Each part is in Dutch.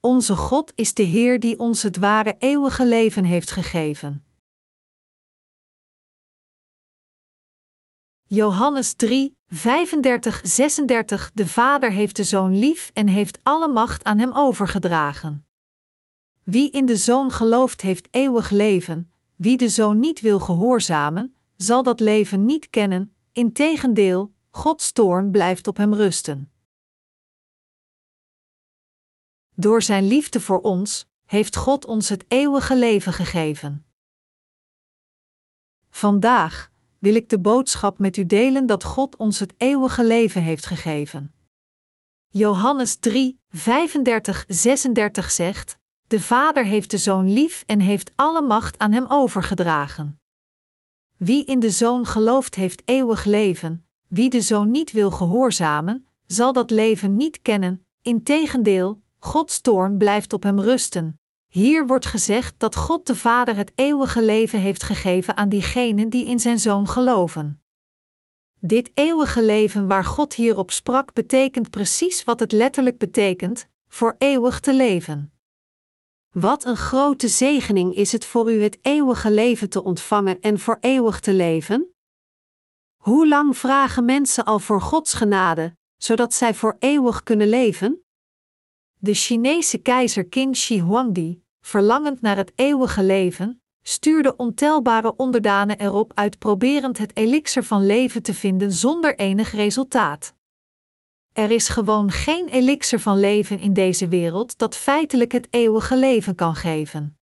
Onze God is de Heer die ons het ware eeuwige leven heeft gegeven. Johannes 3, 35, 36 De Vader heeft de Zoon lief en heeft alle macht aan hem overgedragen. Wie in de Zoon gelooft heeft eeuwig leven, wie de Zoon niet wil gehoorzamen, zal dat leven niet kennen, integendeel, Gods toorn blijft op hem rusten. Door Zijn liefde voor ons, heeft God ons het eeuwige leven gegeven. Vandaag wil ik de boodschap met u delen dat God ons het eeuwige leven heeft gegeven. Johannes 3, 35, 36 zegt: De Vader heeft de Zoon lief en heeft alle macht aan hem overgedragen. Wie in de Zoon gelooft, heeft eeuwig leven. Wie de Zoon niet wil gehoorzamen, zal dat leven niet kennen. Integendeel, Gods toorn blijft op hem rusten. Hier wordt gezegd dat God de Vader het eeuwige leven heeft gegeven aan diegenen die in zijn Zoon geloven. Dit eeuwige leven waar God hierop sprak betekent precies wat het letterlijk betekent: voor eeuwig te leven. Wat een grote zegening is het voor u het eeuwige leven te ontvangen en voor eeuwig te leven? Hoe lang vragen mensen al voor Gods genade, zodat zij voor eeuwig kunnen leven? De Chinese keizer Qin Shi Huangdi, verlangend naar het eeuwige leven, stuurde ontelbare onderdanen erop uit proberend het elixir van leven te vinden zonder enig resultaat. Er is gewoon geen elixir van leven in deze wereld dat feitelijk het eeuwige leven kan geven.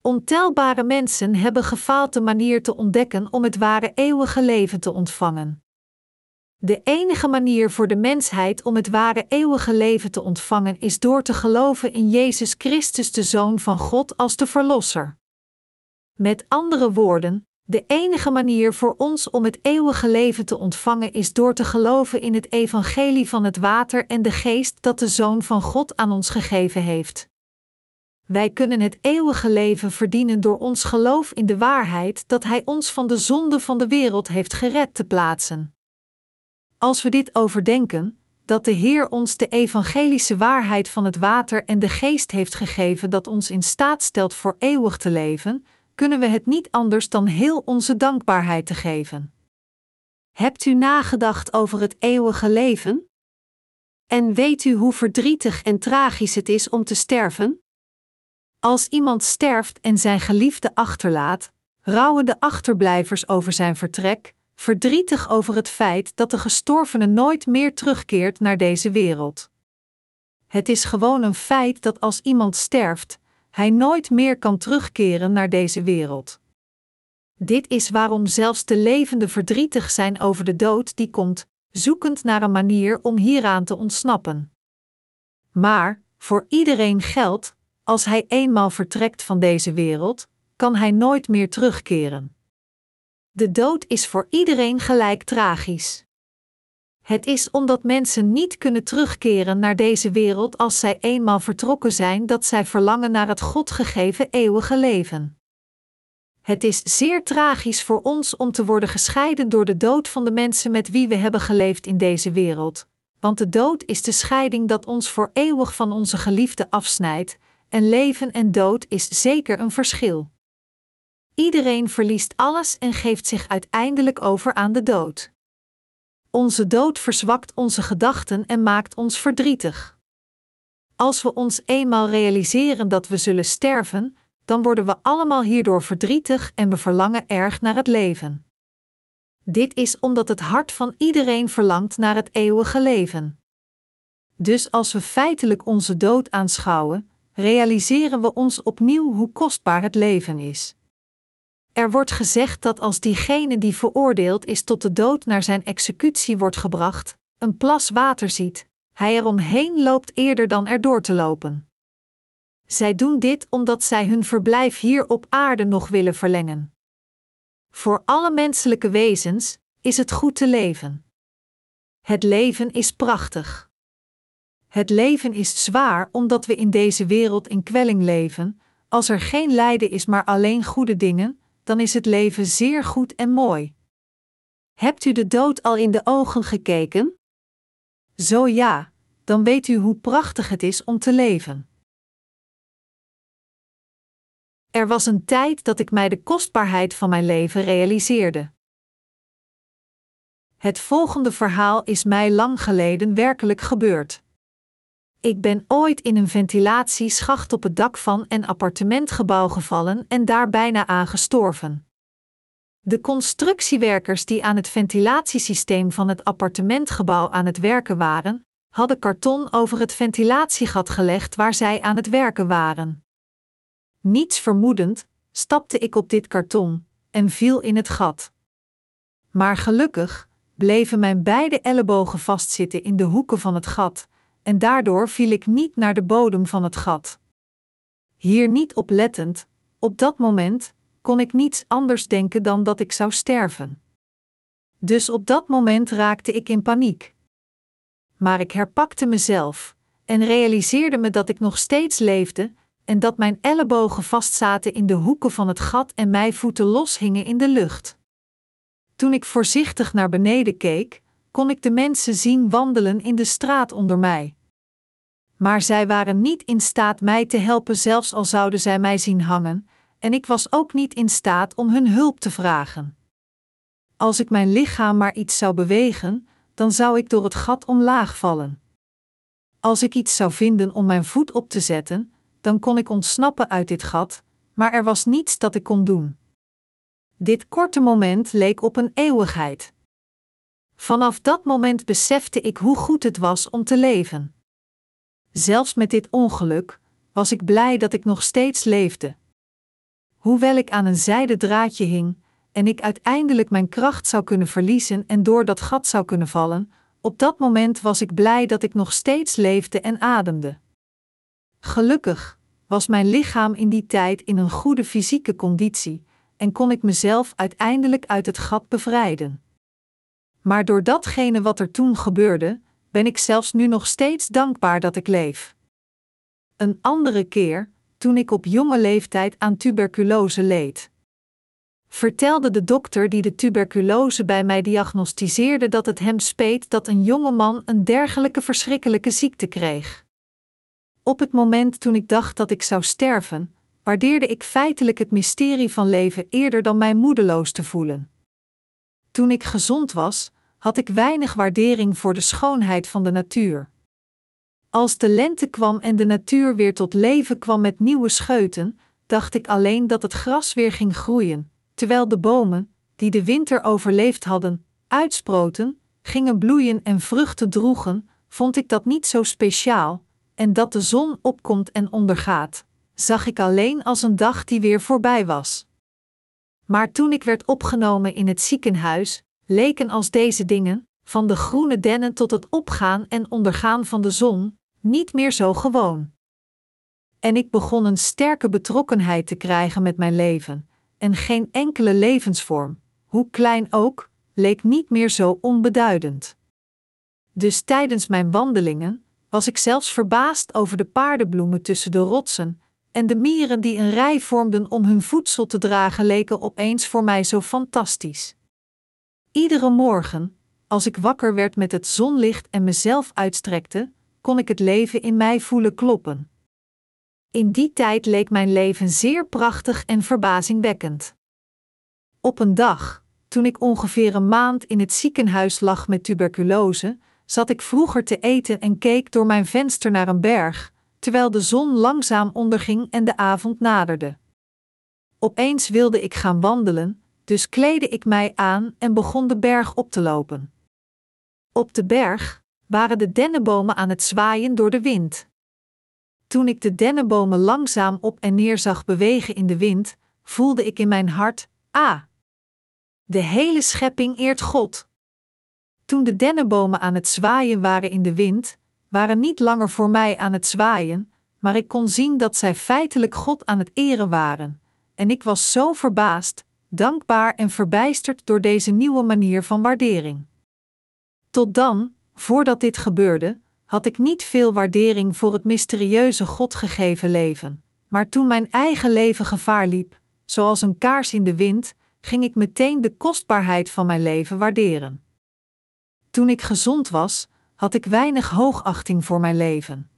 Ontelbare mensen hebben gefaald de manier te ontdekken om het ware eeuwige leven te ontvangen. De enige manier voor de mensheid om het ware eeuwige leven te ontvangen is door te geloven in Jezus Christus, de Zoon van God, als de Verlosser. Met andere woorden, de enige manier voor ons om het eeuwige leven te ontvangen is door te geloven in het evangelie van het water en de geest dat de Zoon van God aan ons gegeven heeft. Wij kunnen het eeuwige leven verdienen door ons geloof in de waarheid dat Hij ons van de zonde van de wereld heeft gered te plaatsen. Als we dit overdenken, dat de Heer ons de evangelische waarheid van het water en de geest heeft gegeven dat ons in staat stelt voor eeuwig te leven, kunnen we het niet anders dan heel onze dankbaarheid te geven. Hebt u nagedacht over het eeuwige leven? En weet u hoe verdrietig en tragisch het is om te sterven? Als iemand sterft en zijn geliefde achterlaat, rouwen de achterblijvers over zijn vertrek, verdrietig over het feit dat de gestorvene nooit meer terugkeert naar deze wereld. Het is gewoon een feit dat als iemand sterft, hij nooit meer kan terugkeren naar deze wereld. Dit is waarom zelfs de levenden verdrietig zijn over de dood die komt, zoekend naar een manier om hieraan te ontsnappen. Maar, voor iedereen geldt, als hij eenmaal vertrekt van deze wereld, kan hij nooit meer terugkeren. De dood is voor iedereen gelijk tragisch. Het is omdat mensen niet kunnen terugkeren naar deze wereld als zij eenmaal vertrokken zijn dat zij verlangen naar het God gegeven eeuwige leven. Het is zeer tragisch voor ons om te worden gescheiden door de dood van de mensen met wie we hebben geleefd in deze wereld, want de dood is de scheiding dat ons voor eeuwig van onze geliefde afsnijdt, en leven en dood is zeker een verschil. Iedereen verliest alles en geeft zich uiteindelijk over aan de dood. Onze dood verzwakt onze gedachten en maakt ons verdrietig. Als we ons eenmaal realiseren dat we zullen sterven, dan worden we allemaal hierdoor verdrietig en we verlangen erg naar het leven. Dit is omdat het hart van iedereen verlangt naar het eeuwige leven. Dus als we feitelijk onze dood aanschouwen, realiseren we ons opnieuw hoe kostbaar het leven is. Er wordt gezegd dat als diegene die veroordeeld is tot de dood naar zijn executie wordt gebracht, een plas water ziet, hij er omheen loopt eerder dan er door te lopen. Zij doen dit omdat zij hun verblijf hier op aarde nog willen verlengen. Voor alle menselijke wezens is het goed te leven. Het leven is prachtig. Het leven is zwaar omdat we in deze wereld in kwelling leven. Als er geen lijden is, maar alleen goede dingen, dan is het leven zeer goed en mooi. Hebt u de dood al in de ogen gekeken? Zo ja, dan weet u hoe prachtig het is om te leven. Er was een tijd dat ik mij de kostbaarheid van mijn leven realiseerde. Het volgende verhaal is mij lang geleden werkelijk gebeurd. Ik ben ooit in een ventilatieschacht op het dak van een appartementgebouw gevallen en daar bijna aan gestorven. De constructiewerkers die aan het ventilatiesysteem van het appartementgebouw aan het werken waren, hadden karton over het ventilatiegat gelegd waar zij aan het werken waren. Niets vermoedend, stapte ik op dit karton en viel in het gat. Maar gelukkig bleven mijn beide ellebogen vastzitten in de hoeken van het gat, en daardoor viel ik niet naar de bodem van het gat. Hier niet oplettend, op dat moment kon ik niets anders denken dan dat ik zou sterven. Dus op dat moment raakte ik in paniek. Maar ik herpakte mezelf en realiseerde me dat ik nog steeds leefde en dat mijn ellebogen vastzaten in de hoeken van het gat en mijn voeten loshingen in de lucht. Toen ik voorzichtig naar beneden keek, kon ik de mensen zien wandelen in de straat onder mij. Maar zij waren niet in staat mij te helpen, zelfs al zouden zij mij zien hangen, en ik was ook niet in staat om hun hulp te vragen. Als ik mijn lichaam maar iets zou bewegen, dan zou ik door het gat omlaag vallen. Als ik iets zou vinden om mijn voet op te zetten, dan kon ik ontsnappen uit dit gat, maar er was niets dat ik kon doen. Dit korte moment leek op een eeuwigheid. Vanaf dat moment besefte ik hoe goed het was om te leven. Zelfs met dit ongeluk was ik blij dat ik nog steeds leefde. Hoewel ik aan een zijden draadje hing en ik uiteindelijk mijn kracht zou kunnen verliezen en door dat gat zou kunnen vallen, op dat moment was ik blij dat ik nog steeds leefde en ademde. Gelukkig was mijn lichaam in die tijd in een goede fysieke conditie en kon ik mezelf uiteindelijk uit het gat bevrijden. Maar door datgene wat er toen gebeurde, ben ik zelfs nu nog steeds dankbaar dat ik leef. Een andere keer, toen ik op jonge leeftijd aan tuberculose leed. Vertelde de dokter die de tuberculose bij mij diagnosticeerde dat het hem speet dat een jonge man een dergelijke verschrikkelijke ziekte kreeg. Op het moment toen ik dacht dat ik zou sterven, waardeerde ik feitelijk het mysterie van leven eerder dan mij moedeloos te voelen. Toen ik gezond was, had ik weinig waardering voor de schoonheid van de natuur. Als de lente kwam en de natuur weer tot leven kwam met nieuwe scheuten, dacht ik alleen dat het gras weer ging groeien, terwijl de bomen, die de winter overleefd hadden, uitsproten, gingen bloeien en vruchten droegen, vond ik dat niet zo speciaal, en dat de zon opkomt en ondergaat, zag ik alleen als een dag die weer voorbij was. Maar toen ik werd opgenomen in het ziekenhuis, leken als deze dingen, van de groene dennen tot het opgaan en ondergaan van de zon, niet meer zo gewoon. En ik begon een sterke betrokkenheid te krijgen met mijn leven, en geen enkele levensvorm, hoe klein ook, leek niet meer zo onbeduidend. Dus tijdens mijn wandelingen was ik zelfs verbaasd over de paardenbloemen tussen de rotsen, en de mieren die een rij vormden om hun voedsel te dragen leken opeens voor mij zo fantastisch. Iedere morgen, als ik wakker werd met het zonlicht en mezelf uitstrekte, kon ik het leven in mij voelen kloppen. In die tijd leek mijn leven zeer prachtig en verbazingwekkend. Op een dag, toen ik ongeveer een maand in het ziekenhuis lag met tuberculose, zat ik vroeger te eten en keek door mijn venster naar een berg, terwijl de zon langzaam onderging en de avond naderde. Opeens wilde ik gaan wandelen, dus kleedde ik mij aan en begon de berg op te lopen. Op de berg waren de dennenbomen aan het zwaaien door de wind. Toen ik de dennenbomen langzaam op en neer zag bewegen in de wind, voelde ik in mijn hart: Ah! De hele schepping eert God. Toen de dennenbomen aan het zwaaien waren in de wind, waren niet langer voor mij aan het zwaaien, maar ik kon zien dat zij feitelijk God aan het eren waren. En ik was zo verbaasd, dankbaar en verbijsterd door deze nieuwe manier van waardering. Tot dan, voordat dit gebeurde, had ik niet veel waardering voor het mysterieuze God gegeven leven. Maar toen mijn eigen leven gevaar liep, zoals een kaars in de wind, ging ik meteen de kostbaarheid van mijn leven waarderen. Toen ik gezond was, had ik weinig hoogachting voor mijn leven.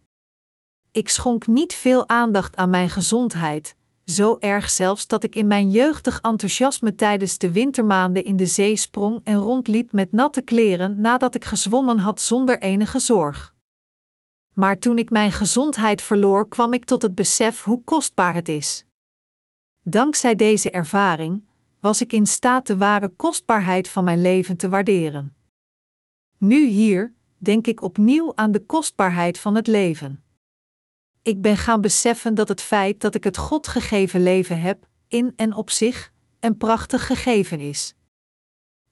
Ik schonk niet veel aandacht aan mijn gezondheid, zo erg zelfs dat ik in mijn jeugdig enthousiasme tijdens de wintermaanden in de zee sprong en rondliep met natte kleren nadat ik gezwommen had zonder enige zorg. Maar toen ik mijn gezondheid verloor, kwam ik tot het besef hoe kostbaar het is. Dankzij deze ervaring was ik in staat de ware kostbaarheid van mijn leven te waarderen. Nu hier denk ik opnieuw aan de kostbaarheid van het leven. Ik ben gaan beseffen dat het feit dat ik het God gegeven leven heb, in en op zich, een prachtig gegeven is.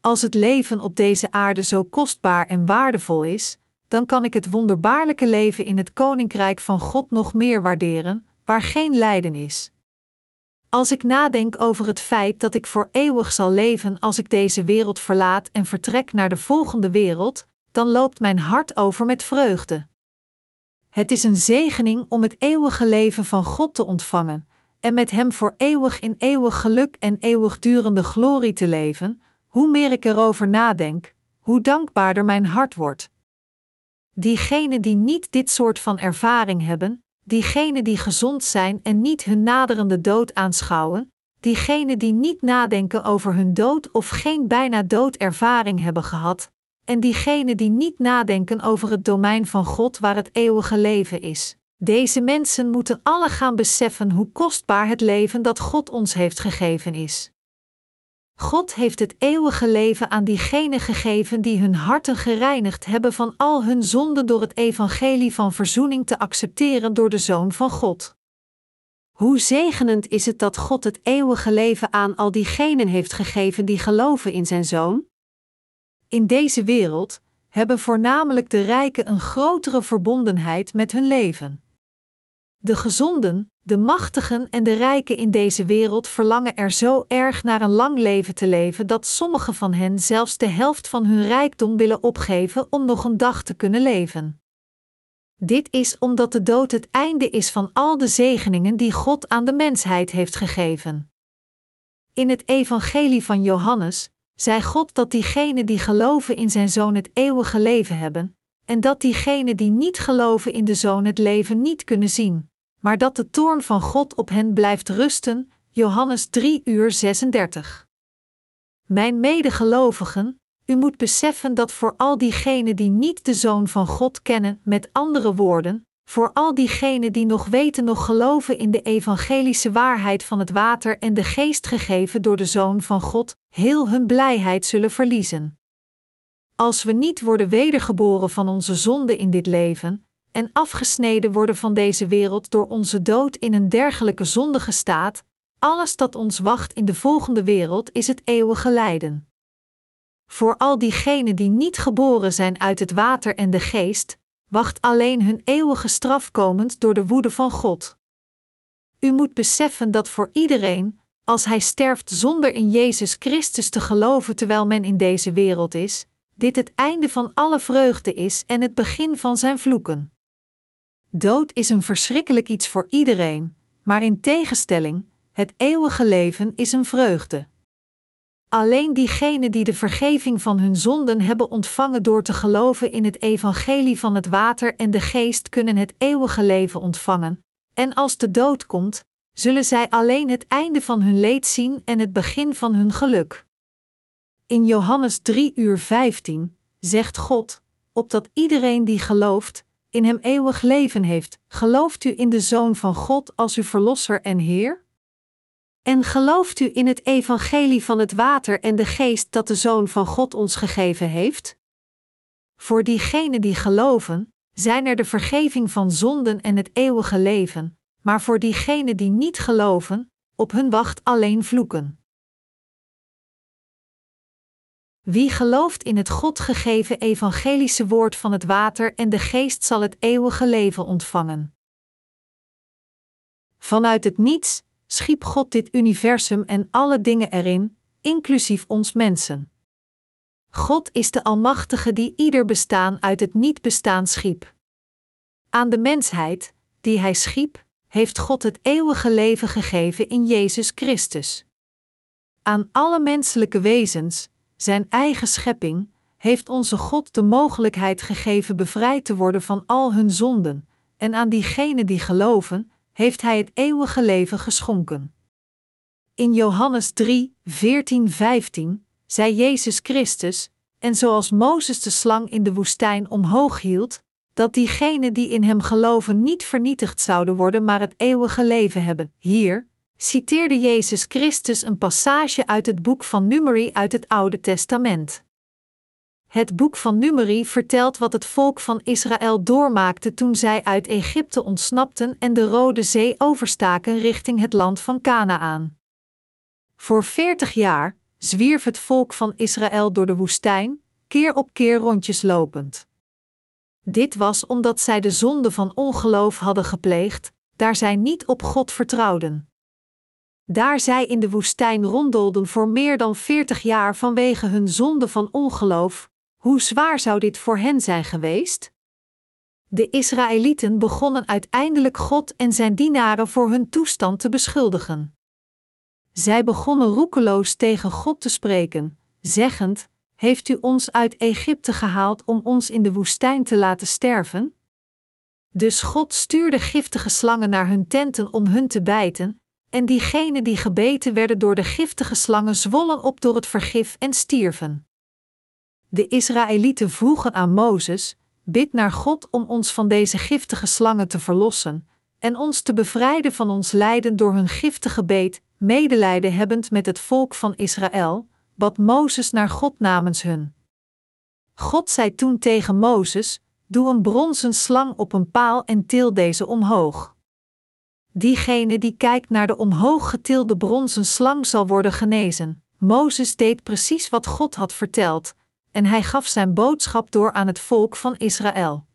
Als het leven op deze aarde zo kostbaar en waardevol is, dan kan ik het wonderbaarlijke leven in het koninkrijk van God nog meer waarderen, waar geen lijden is. Als ik nadenk over het feit dat ik voor eeuwig zal leven als ik deze wereld verlaat en vertrek naar de volgende wereld, dan loopt mijn hart over met vreugde. Het is een zegening om het eeuwige leven van God te ontvangen en met Hem voor eeuwig in eeuwig geluk en eeuwigdurende glorie te leven. Hoe meer ik erover nadenk, hoe dankbaarder mijn hart wordt. Diegenen die niet dit soort van ervaring hebben, diegenen die gezond zijn en niet hun naderende dood aanschouwen, diegenen die niet nadenken over hun dood of geen bijna doodervaring hebben gehad, en diegenen die niet nadenken over het domein van God waar het eeuwige leven is. Deze mensen moeten alle gaan beseffen hoe kostbaar het leven dat God ons heeft gegeven is. God heeft het eeuwige leven aan diegenen gegeven die hun harten gereinigd hebben van al hun zonden door het evangelie van verzoening te accepteren door de Zoon van God. Hoe zegenend is het dat God het eeuwige leven aan al diegenen heeft gegeven die geloven in zijn Zoon? In deze wereld hebben voornamelijk de rijken een grotere verbondenheid met hun leven. De gezonden, de machtigen en de rijken in deze wereld verlangen er zo erg naar een lang leven te leven dat sommigen van hen zelfs de helft van hun rijkdom willen opgeven om nog een dag te kunnen leven. Dit is omdat de dood het einde is van al de zegeningen die God aan de mensheid heeft gegeven. In het Evangelie van Johannes zei God dat diegenen die geloven in zijn Zoon het eeuwige leven hebben, en dat diegenen die niet geloven in de Zoon het leven niet kunnen zien maar dat de toorn van God op hen blijft rusten. Johannes 3 uur 36. Mijn medegelovigen, u moet beseffen dat voor al diegenen die niet de Zoon van God kennen, met andere woorden, voor al diegenen die nog weten nog geloven in de evangelische waarheid van het water en de geest gegeven door de Zoon van God, heel hun blijheid zullen verliezen. Als we niet worden wedergeboren van onze zonde in dit leven, en afgesneden worden van deze wereld door onze dood in een dergelijke zondige staat, alles dat ons wacht in de volgende wereld is het eeuwige lijden. Voor al diegenen die niet geboren zijn uit het water en de geest, wacht alleen hun eeuwige straf komend door de woede van God. U moet beseffen dat voor iedereen, als hij sterft zonder in Jezus Christus te geloven terwijl men in deze wereld is, dit het einde van alle vreugde is en het begin van zijn vloeken. Dood is een verschrikkelijk iets voor iedereen, maar in tegenstelling, het eeuwige leven is een vreugde. Alleen diegenen die de vergeving van hun zonden hebben ontvangen door te geloven in het evangelie van het water en de geest kunnen het eeuwige leven ontvangen, en als de dood komt, zullen zij alleen het einde van hun leed zien en het begin van hun geluk. In Johannes 3 uur 15 zegt God, opdat iedereen die gelooft, in hem eeuwig leven heeft, gelooft u in de Zoon van God als uw Verlosser en Heer? En gelooft u in het evangelie van het water en de geest dat de Zoon van God ons gegeven heeft? Voor diegenen die geloven, zijn er de vergeving van zonden en het eeuwige leven, maar voor diegenen die niet geloven, op hun wacht alleen vloeken. Wie gelooft in het God gegeven evangelische woord van het water en de geest zal het eeuwige leven ontvangen. Vanuit het niets schiep God dit universum en alle dingen erin, inclusief ons mensen. God is de Almachtige die ieder bestaan uit het niet-bestaan schiep. Aan de mensheid, die Hij schiep, heeft God het eeuwige leven gegeven in Jezus Christus. Aan alle menselijke wezens, zijn eigen schepping, heeft onze God de mogelijkheid gegeven bevrijd te worden van al hun zonden, en aan diegenen die geloven, heeft Hij het eeuwige leven geschonken. In Johannes 3, 14, 15 zei Jezus Christus, en zoals Mozes de slang in de woestijn omhoog hield, dat diegenen die in hem geloven niet vernietigd zouden worden, maar het eeuwige leven hebben. Hier citeerde Jezus Christus een passage uit het boek van Numeri uit het Oude Testament. Het boek van Numeri vertelt wat het volk van Israël doormaakte toen zij uit Egypte ontsnapten en de Rode Zee overstaken richting het land van Canaan. Voor veertig jaar zwierf het volk van Israël door de woestijn, keer op keer rondjes lopend. Dit was omdat zij de zonde van ongeloof hadden gepleegd, daar zij niet op God vertrouwden. Daar zij in de woestijn rondolden voor meer dan veertig jaar vanwege hun zonde van ongeloof, hoe zwaar zou dit voor hen zijn geweest? De Israëlieten begonnen uiteindelijk God en zijn dienaren voor hun toestand te beschuldigen. Zij begonnen roekeloos tegen God te spreken, zeggend: Heeft u ons uit Egypte gehaald om ons in de woestijn te laten sterven? Dus God stuurde giftige slangen naar hun tenten om hun te bijten, en diegenen die gebeten werden door de giftige slangen zwollen op door het vergif en stierven. De Israëlieten vroegen aan Mozes: Bid naar God om ons van deze giftige slangen te verlossen en ons te bevrijden van ons lijden door hun giftige beet, medelijden hebbend met het volk van Israël, bad Mozes naar God namens hun. God zei toen tegen Mozes: Doe een bronzen slang op een paal en til deze omhoog. Diegene die kijkt naar de omhoog getilde bronzen slang zal worden genezen. Mozes deed precies wat God had verteld, en hij gaf zijn boodschap door aan het volk van Israël.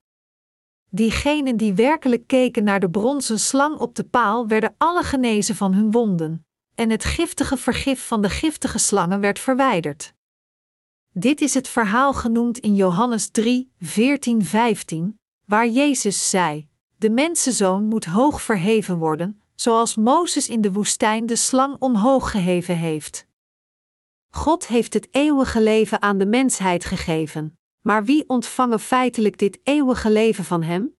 Diegenen die werkelijk keken naar de bronzen slang op de paal werden alle genezen van hun wonden, en het giftige vergif van de giftige slangen werd verwijderd. Dit is het verhaal genoemd in Johannes 3, 14, 15, waar Jezus zei: De mensenzoon moet hoog verheven worden, zoals Mozes in de woestijn de slang omhoog geheven heeft. God heeft het eeuwige leven aan de mensheid gegeven, maar wie ontvangen feitelijk dit eeuwige leven van Hem?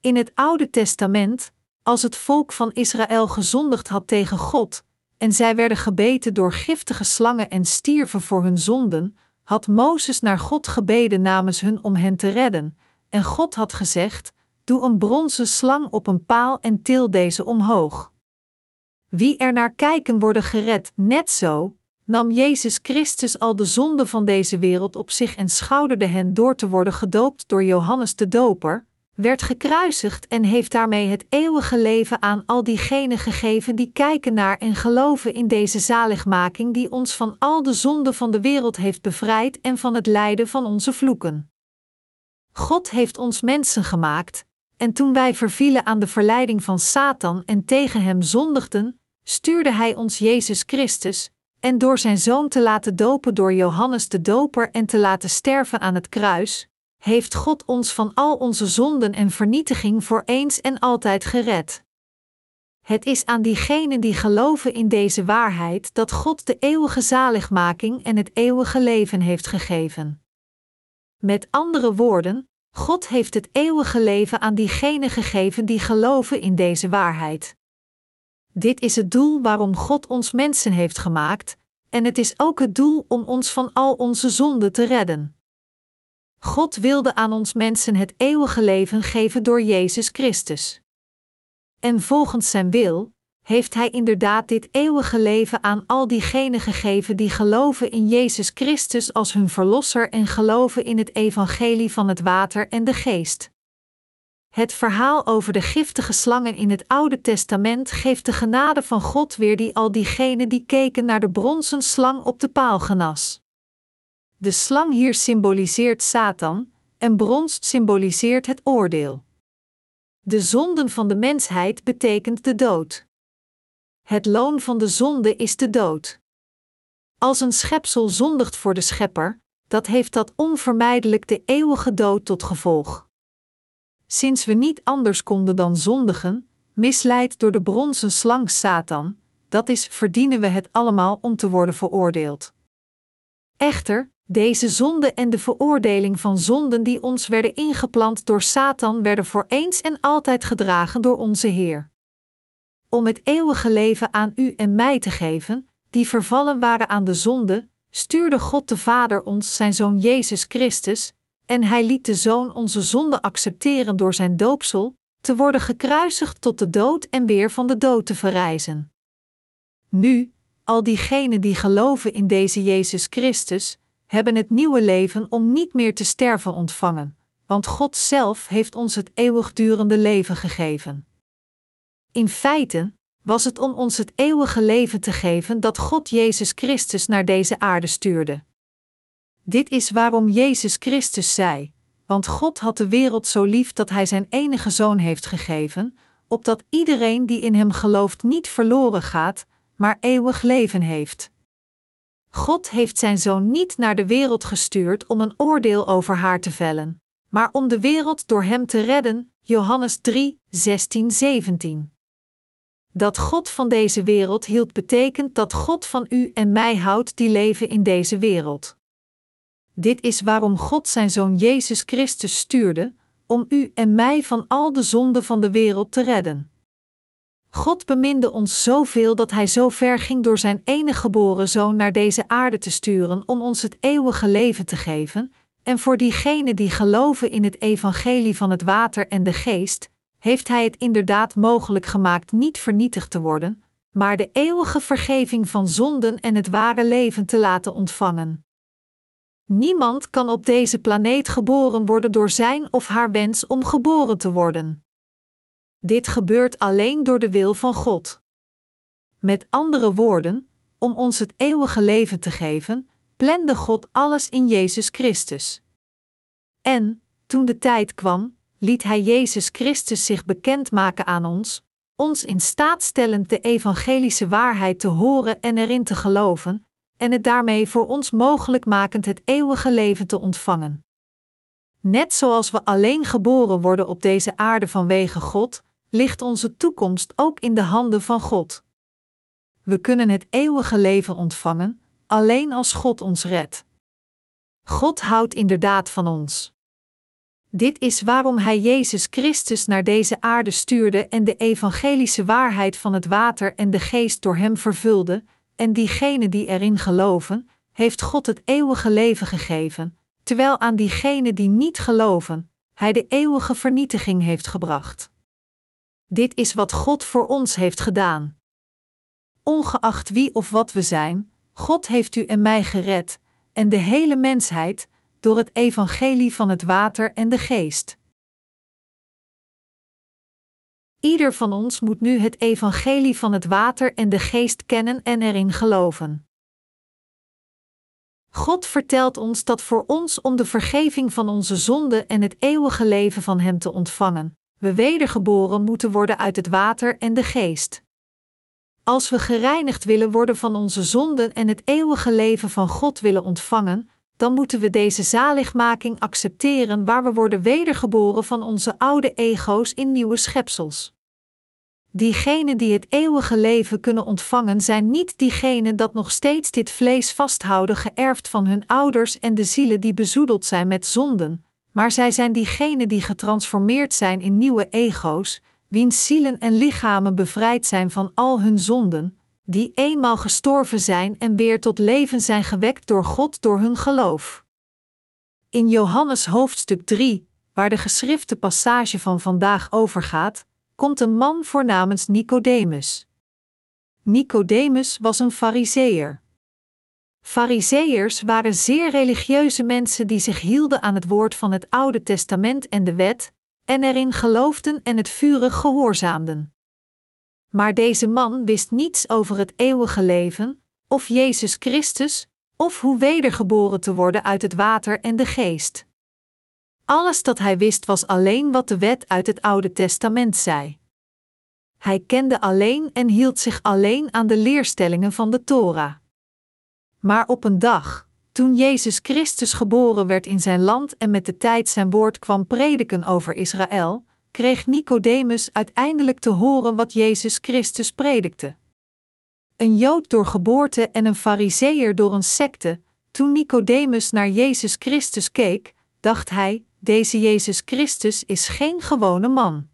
In het Oude Testament, als het volk van Israël gezondigd had tegen God, en zij werden gebeten door giftige slangen en stierven voor hun zonden, had Mozes naar God gebeden namens hun om hen te redden, en God had gezegd: Doe een bronzen slang op een paal en til deze omhoog. Wie er naar kijken worden gered, net zo, nam Jezus Christus al de zonde van deze wereld op zich en schouderde hen door te worden gedoopt door Johannes de Doper, werd gekruisigd en heeft daarmee het eeuwige leven aan al diegenen gegeven die kijken naar en geloven in deze zaligmaking die ons van al de zonde van de wereld heeft bevrijd en van het lijden van onze vloeken. God heeft ons mensen gemaakt, en toen wij vervielen aan de verleiding van Satan en tegen hem zondigden, stuurde hij ons Jezus Christus, en door zijn zoon te laten dopen door Johannes de Doper en te laten sterven aan het kruis, heeft God ons van al onze zonden en vernietiging voor eens en altijd gered. Het is aan diegenen die geloven in deze waarheid dat God de eeuwige zaligmaking en het eeuwige leven heeft gegeven. Met andere woorden, God heeft het eeuwige leven aan diegenen gegeven die geloven in deze waarheid. Dit is het doel waarom God ons mensen heeft gemaakt, en het is ook het doel om ons van al onze zonden te redden. God wilde aan ons mensen het eeuwige leven geven door Jezus Christus. En volgens zijn wil, heeft Hij inderdaad dit eeuwige leven aan al diegenen gegeven die geloven in Jezus Christus als hun Verlosser en geloven in het evangelie van het water en de geest. Het verhaal over de giftige slangen in het Oude Testament geeft de genade van God weer die al diegenen die keken naar de bronzen slang op de paal genas. De slang hier symboliseert Satan en brons symboliseert het oordeel. De zonden van de mensheid betekent de dood. Het loon van de zonde is de dood. Als een schepsel zondigt voor de schepper, dat heeft dat onvermijdelijk de eeuwige dood tot gevolg. Sinds we niet anders konden dan zondigen, misleid door de bronzen slang Satan, dat is, verdienen we het allemaal om te worden veroordeeld. Echter, deze zonde en de veroordeling van zonden die ons werden ingeplant door Satan werden voor eens en altijd gedragen door onze Heer. om het eeuwige leven aan u en mij te geven, die vervallen waren aan de zonde, stuurde God de Vader ons zijn Zoon Jezus Christus, en Hij liet de Zoon onze zonde accepteren door zijn doopsel, te worden gekruisigd tot de dood en weer van de dood te verrijzen. Nu, al diegenen die geloven in deze Jezus Christus, hebben het nieuwe leven om niet meer te sterven ontvangen, want God zelf heeft ons het eeuwigdurende leven gegeven. In feite was het om ons het eeuwige leven te geven dat God Jezus Christus naar deze aarde stuurde. Dit is waarom Jezus Christus zei: Want God had de wereld zo lief dat Hij Zijn enige zoon heeft gegeven, opdat iedereen die in Hem gelooft niet verloren gaat, maar eeuwig leven heeft. God heeft Zijn zoon niet naar de wereld gestuurd om een oordeel over haar te vellen, maar om de wereld door Hem te redden. Johannes 3, 16, 17. Dat God van deze wereld hield betekent dat God van u en mij houdt die leven in deze wereld. Dit is waarom God zijn Zoon Jezus Christus stuurde, om u en mij van al de zonden van de wereld te redden. God beminde ons zoveel dat Hij zo ver ging door Zijn enige geboren Zoon naar deze aarde te sturen om ons het eeuwige leven te geven, en voor diegenen die geloven in het evangelie van het water en de geest, heeft Hij het inderdaad mogelijk gemaakt niet vernietigd te worden, maar de eeuwige vergeving van zonden en het ware leven te laten ontvangen. Niemand kan op deze planeet geboren worden door zijn of haar wens om geboren te worden. Dit gebeurt alleen door de wil van God. Met andere woorden, om ons het eeuwige leven te geven, plande God alles in Jezus Christus. En, toen de tijd kwam, liet Hij Jezus Christus zich bekendmaken aan ons, ons in staat stellend de evangelische waarheid te horen en erin te geloven, en het daarmee voor ons mogelijk makend het eeuwige leven te ontvangen. Net zoals we alleen geboren worden op deze aarde vanwege God, ligt onze toekomst ook in de handen van God. We kunnen het eeuwige leven ontvangen, alleen als God ons redt. God houdt inderdaad van ons. Dit is waarom Hij Jezus Christus naar deze aarde stuurde en de evangelische waarheid van het water en de geest door Hem vervulde, en diegenen die erin geloven, heeft God het eeuwige leven gegeven, terwijl aan diegenen die niet geloven, Hij de eeuwige vernietiging heeft gebracht. Dit is wat God voor ons heeft gedaan. Ongeacht wie of wat we zijn, God heeft u en mij gered, en de hele mensheid, door het evangelie van het water en de geest. Ieder van ons moet nu het evangelie van het water en de geest kennen en erin geloven. God vertelt ons dat voor ons om de vergeving van onze zonden en het eeuwige leven van Hem te ontvangen, we wedergeboren moeten worden uit het water en de geest. Als we gereinigd willen worden van onze zonden en het eeuwige leven van God willen ontvangen, dan moeten we deze zaligmaking accepteren waar we worden wedergeboren van onze oude ego's in nieuwe schepsels. Diegenen die het eeuwige leven kunnen ontvangen zijn niet diegenen dat nog steeds dit vlees vasthouden geërfd van hun ouders en de zielen die bezoedeld zijn met zonden, maar zij zijn diegenen die getransformeerd zijn in nieuwe ego's, wiens zielen en lichamen bevrijd zijn van al hun zonden, die eenmaal gestorven zijn en weer tot leven zijn gewekt door God door hun geloof. In Johannes hoofdstuk 3, waar de geschrifte passage van vandaag overgaat, komt een man voornamens Nicodemus. Nicodemus was een Fariseer. Fariseërs waren zeer religieuze mensen die zich hielden aan het woord van het Oude Testament en de wet, en erin geloofden en het vurig gehoorzaamden. Maar deze man wist niets over het eeuwige leven, of Jezus Christus, of hoe wedergeboren te worden uit het water en de geest. Alles dat hij wist was alleen wat de wet uit het Oude Testament zei. Hij kende alleen en hield zich alleen aan de leerstellingen van de Torah. Maar op een dag, toen Jezus Christus geboren werd in zijn land en met de tijd zijn woord kwam prediken over Israël, kreeg Nicodemus uiteindelijk te horen wat Jezus Christus predikte. Een Jood door geboorte en een Fariseer door een secte, toen Nicodemus naar Jezus Christus keek, dacht hij: deze Jezus Christus is geen gewone man.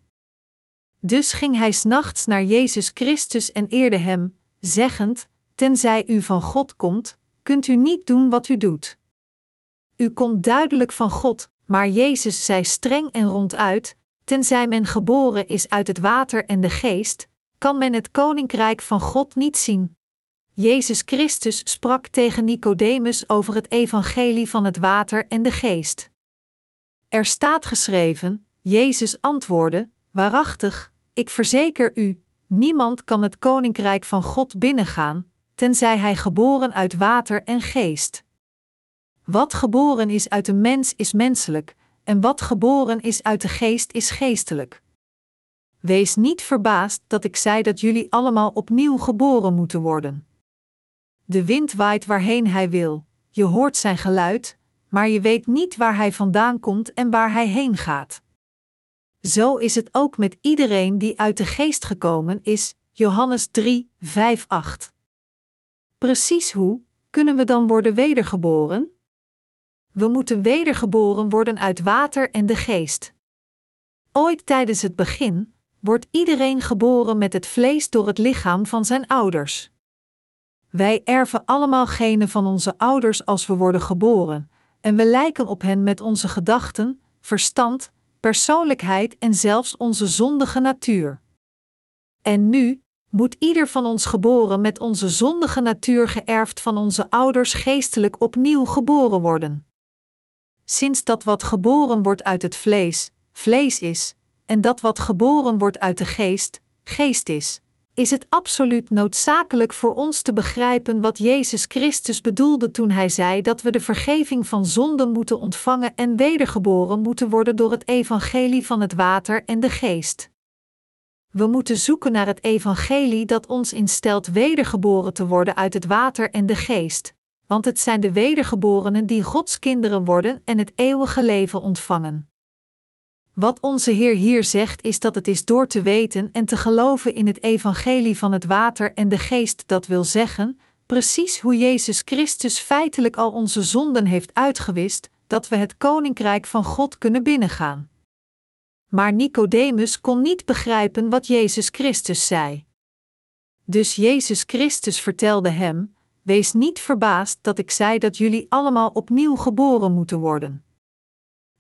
Dus ging hij s'nachts naar Jezus Christus en eerde hem, zeggend: Tenzij u van God komt, kunt u niet doen wat u doet. U komt duidelijk van God, maar Jezus zei streng en ronduit: Tenzij men geboren is uit het water en de geest, kan men het koninkrijk van God niet zien. Jezus Christus sprak tegen Nicodemus over het evangelie van het water en de geest. Er staat geschreven: Jezus antwoordde: Waarachtig, ik verzeker u, niemand kan het koninkrijk van God binnengaan, tenzij hij geboren uit water en geest. Wat geboren is uit een mens is menselijk, en wat geboren is uit de geest is geestelijk. Wees niet verbaasd dat ik zei dat jullie allemaal opnieuw geboren moeten worden. De wind waait waarheen hij wil, je hoort zijn geluid, maar je weet niet waar hij vandaan komt en waar hij heen gaat. Zo is het ook met iedereen die uit de geest gekomen is, Johannes 3, 5, 8. Precies hoe kunnen we dan worden wedergeboren? We moeten wedergeboren worden uit water en de geest. Ooit tijdens het begin wordt iedereen geboren met het vlees door het lichaam van zijn ouders. Wij erven allemaal genen van onze ouders als we worden geboren, en we lijken op hen met onze gedachten, verstand, persoonlijkheid en zelfs onze zondige natuur. En nu moet ieder van ons geboren met onze zondige natuur geërfd van onze ouders geestelijk opnieuw geboren worden. Sinds dat wat geboren wordt uit het vlees, vlees is, en dat wat geboren wordt uit de geest, geest is, is het absoluut noodzakelijk voor ons te begrijpen wat Jezus Christus bedoelde toen hij zei dat we de vergeving van zonden moeten ontvangen en wedergeboren moeten worden door het evangelie van het water en de geest. We moeten zoeken naar het evangelie dat ons instelt wedergeboren te worden uit het water en de geest, want het zijn de wedergeborenen die Gods kinderen worden en het eeuwige leven ontvangen. Wat onze Heer hier zegt is dat het is door te weten en te geloven in het evangelie van het water en de geest dat wil zeggen, precies hoe Jezus Christus feitelijk al onze zonden heeft uitgewist, dat we het koninkrijk van God kunnen binnengaan. Maar Nicodemus kon niet begrijpen wat Jezus Christus zei. Dus Jezus Christus vertelde hem: Wees niet verbaasd dat ik zei dat jullie allemaal opnieuw geboren moeten worden.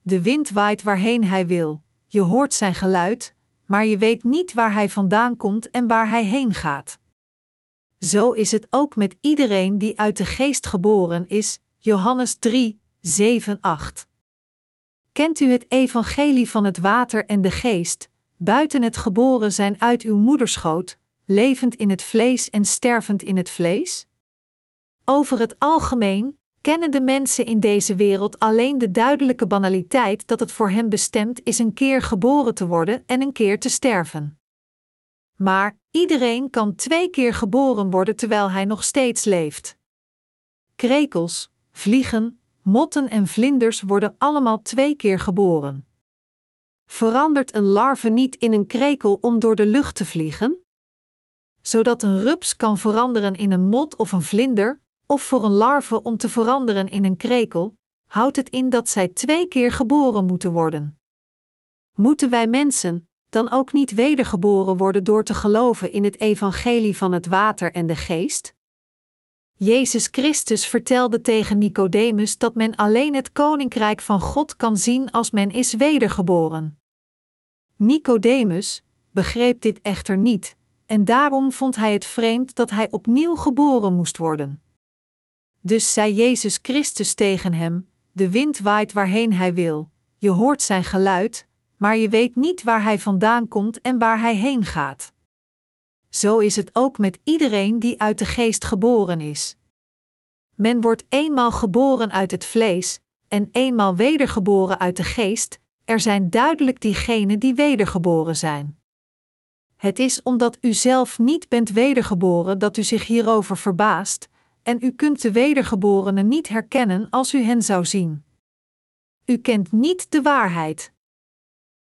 De wind waait waarheen hij wil, je hoort zijn geluid, maar je weet niet waar hij vandaan komt en waar hij heen gaat. Zo is het ook met iedereen die uit de geest geboren is, Johannes 3, 7, 8. Kent u het evangelie van het water en de geest, buiten het geboren zijn uit uw moederschoot, levend in het vlees en stervend in het vlees? Over het algemeen kennen de mensen in deze wereld alleen de duidelijke banaliteit dat het voor hen bestemd is een keer geboren te worden en een keer te sterven. Maar iedereen kan twee keer geboren worden terwijl hij nog steeds leeft. Krekels, vliegen, motten en vlinders worden allemaal twee keer geboren. Verandert een larve niet in een krekel om door de lucht te vliegen? Zodat een rups kan veranderen in een mot of een vlinder, of voor een larve om te veranderen in een krekel, houdt het in dat zij twee keer geboren moeten worden. Moeten wij mensen dan ook niet wedergeboren worden door te geloven in het evangelie van het water en de geest? Jezus Christus vertelde tegen Nicodemus dat men alleen het koninkrijk van God kan zien als men is wedergeboren. Nicodemus begreep dit echter niet, en daarom vond hij het vreemd dat hij opnieuw geboren moest worden. Dus zei Jezus Christus tegen hem: De wind waait waarheen hij wil, je hoort zijn geluid, maar je weet niet waar hij vandaan komt en waar hij heen gaat. Zo is het ook met iedereen die uit de geest geboren is. Men wordt eenmaal geboren uit het vlees en eenmaal wedergeboren uit de geest, er zijn duidelijk diegenen die wedergeboren zijn. Het is omdat u zelf niet bent wedergeboren dat u zich hierover verbaast, en u kunt de wedergeborenen niet herkennen als u hen zou zien. U kent niet de waarheid.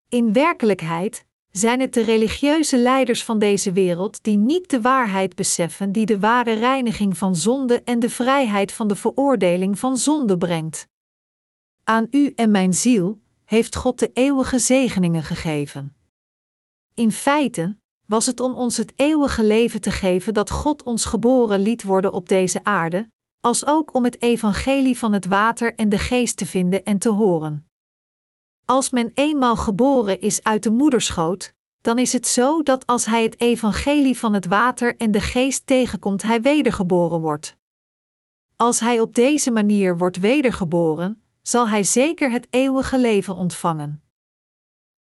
In werkelijkheid zijn het de religieuze leiders van deze wereld die niet de waarheid beseffen die de ware reiniging van zonde en de vrijheid van de veroordeling van zonde brengt. Aan u en mijn ziel heeft God de eeuwige zegeningen gegeven. In feite was het om ons het eeuwige leven te geven dat God ons geboren liet worden op deze aarde, als ook om het evangelie van het water en de geest te vinden en te horen. Als men eenmaal geboren is uit de moederschoot, dan is het zo dat als hij het evangelie van het water en de geest tegenkomt, hij wedergeboren wordt. Als hij op deze manier wordt wedergeboren, zal hij zeker het eeuwige leven ontvangen.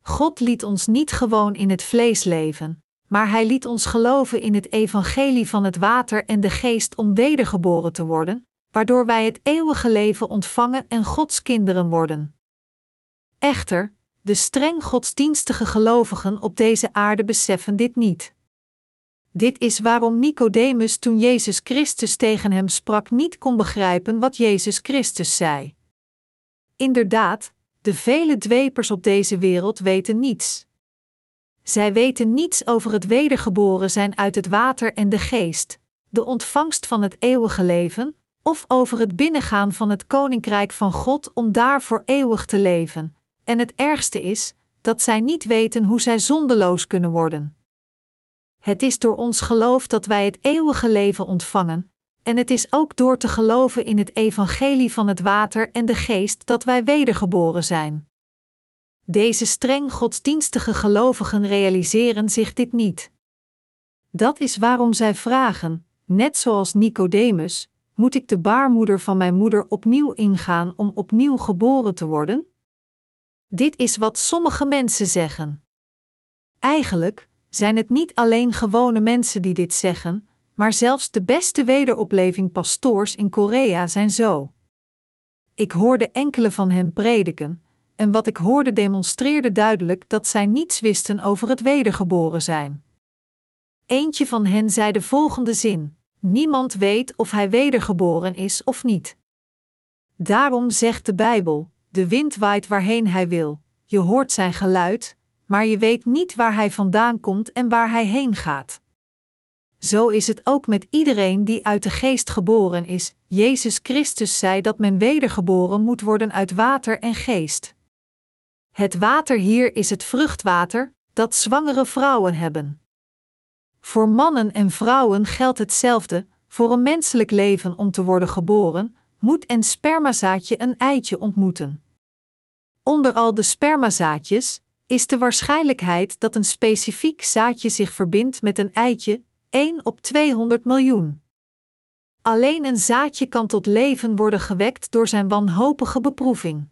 God liet ons niet gewoon in het vlees leven, maar hij liet ons geloven in het evangelie van het water en de geest om wedergeboren te worden, waardoor wij het eeuwige leven ontvangen en Gods kinderen worden. Echter, de streng godsdienstige gelovigen op deze aarde beseffen dit niet. Dit is waarom Nicodemus toen Jezus Christus tegen hem sprak niet kon begrijpen wat Jezus Christus zei. Inderdaad, de vele dwepers op deze wereld weten niets. Zij weten niets over het wedergeboren zijn uit het water en de geest, de ontvangst van het eeuwige leven, of over het binnengaan van het koninkrijk van God om daar voor eeuwig te leven. En het ergste is dat zij niet weten hoe zij zondeloos kunnen worden. Het is door ons geloof dat wij het eeuwige leven ontvangen, en het is ook door te geloven in het evangelie van het water en de geest dat wij wedergeboren zijn. Deze streng godsdienstige gelovigen realiseren zich dit niet. Dat is waarom zij vragen, net zoals Nicodemus: Moet ik de baarmoeder van mijn moeder opnieuw ingaan om opnieuw geboren te worden? Dit is wat sommige mensen zeggen. Eigenlijk zijn het niet alleen gewone mensen die dit zeggen, maar zelfs de beste wederopleving pastoors in Korea zijn zo. Ik hoorde enkele van hen prediken, en wat ik hoorde demonstreerde duidelijk dat zij niets wisten over het wedergeboren zijn. Eentje van hen zei de volgende zin: Niemand weet of hij wedergeboren is of niet. Daarom zegt de Bijbel: De wind waait waarheen hij wil, je hoort zijn geluid, maar je weet niet waar hij vandaan komt en waar hij heen gaat. Zo is het ook met iedereen die uit de geest geboren is. Jezus Christus zei dat men wedergeboren moet worden uit water en geest. Het water hier is het vruchtwater dat zwangere vrouwen hebben. Voor mannen en vrouwen geldt hetzelfde: voor een menselijk leven om te worden geboren, moet een spermazaadje een eitje ontmoeten. Onder al de spermazaadjes is de waarschijnlijkheid dat een specifiek zaadje zich verbindt met een eitje 1 op 200 miljoen. Alleen een zaadje kan tot leven worden gewekt door zijn wanhopige beproeving.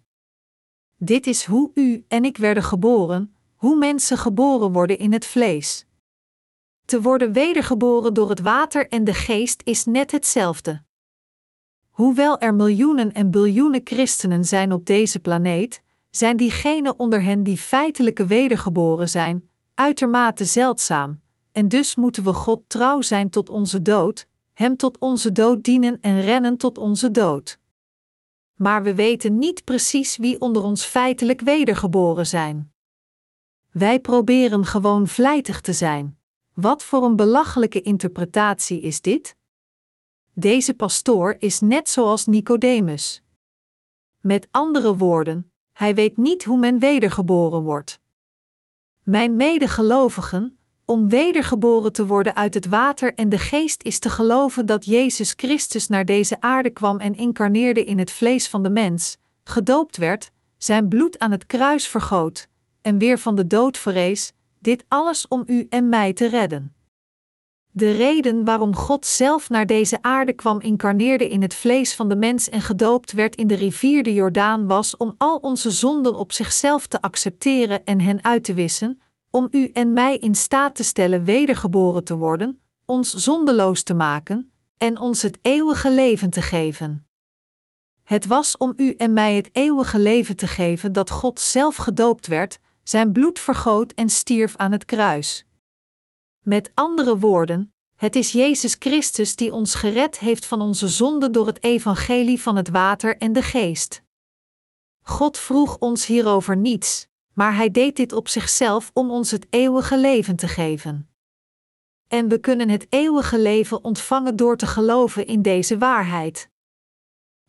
Dit is hoe u en ik werden geboren, hoe mensen geboren worden in het vlees. Te worden wedergeboren door het water en de geest is net hetzelfde. Hoewel er miljoenen en biljoenen christenen zijn op deze planeet, zijn diegenen onder hen die feitelijke wedergeboren zijn, uitermate zeldzaam, en dus moeten we God trouw zijn tot onze dood, Hem tot onze dood dienen en rennen tot onze dood. Maar we weten niet precies wie onder ons feitelijk wedergeboren zijn. Wij proberen gewoon vlijtig te zijn. Wat voor een belachelijke interpretatie is dit? Deze pastoor is net zoals Nicodemus. Met andere woorden, hij weet niet hoe men wedergeboren wordt. Mijn medegelovigen, om wedergeboren te worden uit het water en de geest is te geloven dat Jezus Christus naar deze aarde kwam en incarneerde in het vlees van de mens, gedoopt werd, zijn bloed aan het kruis vergoot en weer van de dood verrees, dit alles om u en mij te redden. De reden waarom God zelf naar deze aarde kwam incarneerde in het vlees van de mens en gedoopt werd in de rivier de Jordaan was om al onze zonden op zichzelf te accepteren en hen uit te wissen, om u en mij in staat te stellen wedergeboren te worden, ons zondeloos te maken en ons het eeuwige leven te geven. Het was om u en mij het eeuwige leven te geven dat God zelf gedoopt werd, zijn bloed vergoot en stierf aan het kruis. Met andere woorden, het is Jezus Christus die ons gered heeft van onze zonde door het evangelie van het water en de geest. God vroeg ons hierover niets, maar Hij deed dit op zichzelf om ons het eeuwige leven te geven. En we kunnen het eeuwige leven ontvangen door te geloven in deze waarheid.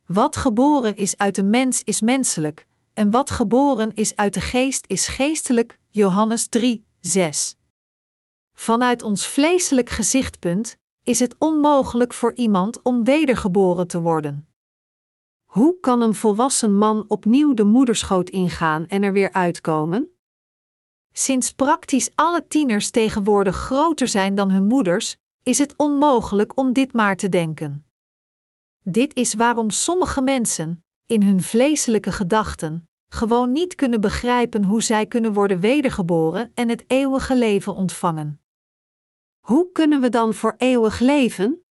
Wat geboren is uit de mens is menselijk, en wat geboren is uit de geest is geestelijk. Johannes 3, 6. Vanuit ons vleeselijk gezichtpunt is het onmogelijk voor iemand om wedergeboren te worden. Hoe kan een volwassen man opnieuw de moederschoot ingaan en er weer uitkomen? Sinds praktisch alle tieners tegenwoordig groter zijn dan hun moeders, is het onmogelijk om dit maar te denken. Dit is waarom sommige mensen, in hun vleeselijke gedachten, gewoon niet kunnen begrijpen hoe zij kunnen worden wedergeboren en het eeuwige leven ontvangen. Hoe kunnen we dan voor eeuwig leven?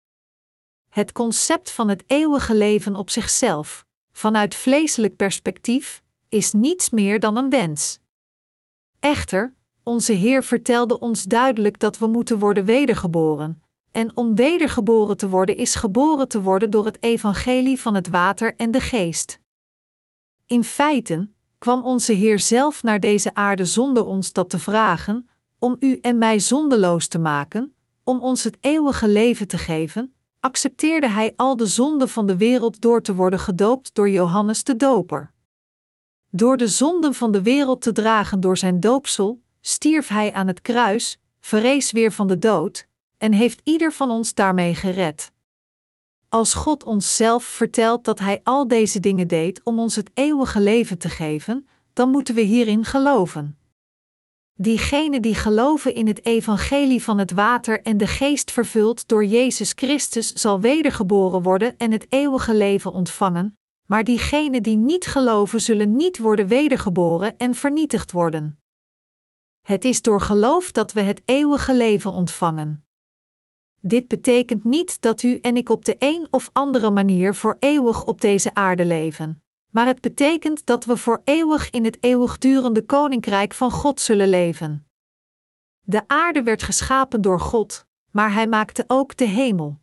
Het concept van het eeuwige leven op zichzelf, vanuit vleeselijk perspectief, is niets meer dan een wens. Echter, onze Heer vertelde ons duidelijk dat we moeten worden wedergeboren, en om wedergeboren te worden is geboren te worden door het evangelie van het water en de geest. In feite kwam onze Heer zelf naar deze aarde zonder ons dat te vragen, om u en mij zondeloos te maken, om ons het eeuwige leven te geven, accepteerde Hij al de zonden van de wereld door te worden gedoopt door Johannes de Doper. Door de zonden van de wereld te dragen door zijn doopsel, stierf Hij aan het kruis, verrees weer van de dood, en heeft ieder van ons daarmee gered. Als God ons zelf vertelt dat Hij al deze dingen deed om ons het eeuwige leven te geven, dan moeten we hierin geloven. Diegenen die geloven in het evangelie van het water en de geest vervuld door Jezus Christus zal wedergeboren worden en het eeuwige leven ontvangen, maar diegenen die niet geloven zullen niet worden wedergeboren en vernietigd worden. Het is door geloof dat we het eeuwige leven ontvangen. Dit betekent niet dat u en ik op de een of andere manier voor eeuwig op deze aarde leven, maar het betekent dat we voor eeuwig in het eeuwigdurende koninkrijk van God zullen leven. De aarde werd geschapen door God, maar Hij maakte ook de hemel.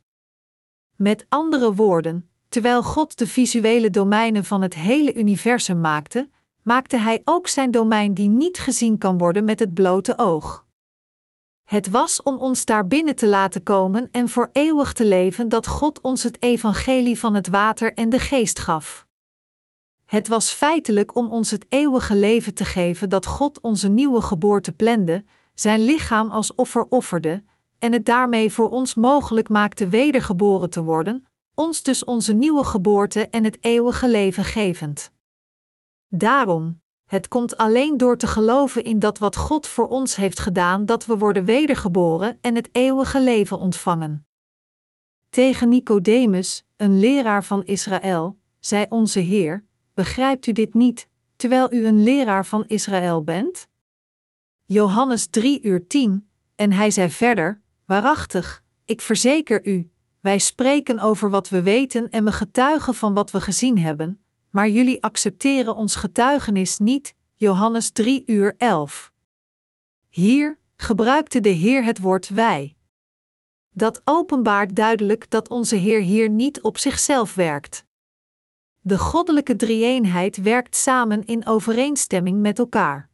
Met andere woorden, terwijl God de visuele domeinen van het hele universum maakte, maakte Hij ook zijn domein die niet gezien kan worden met het blote oog. Het was om ons daar binnen te laten komen en voor eeuwig te leven dat God ons het evangelie van het water en de geest gaf. Het was feitelijk om ons het eeuwige leven te geven dat God onze nieuwe geboorte plande, zijn lichaam als offer offerde, en het daarmee voor ons mogelijk maakte wedergeboren te worden, ons dus onze nieuwe geboorte en het eeuwige leven gevend. Daarom, het komt alleen door te geloven in dat wat God voor ons heeft gedaan, dat we worden wedergeboren en het eeuwige leven ontvangen. Tegen Nicodemus, een leraar van Israël, zei onze Heer: Begrijpt u dit niet, terwijl u een leraar van Israël bent? Johannes 3 uur 10, en hij zei verder: Waarachtig, ik verzeker u, wij spreken over wat we weten en we getuigen van wat we gezien hebben, maar jullie accepteren ons getuigenis niet. Johannes 3 uur 11. Hier gebruikte de Heer het woord wij. Dat openbaart duidelijk dat onze Heer hier niet op zichzelf werkt. De goddelijke drie-eenheid werkt samen in overeenstemming met elkaar.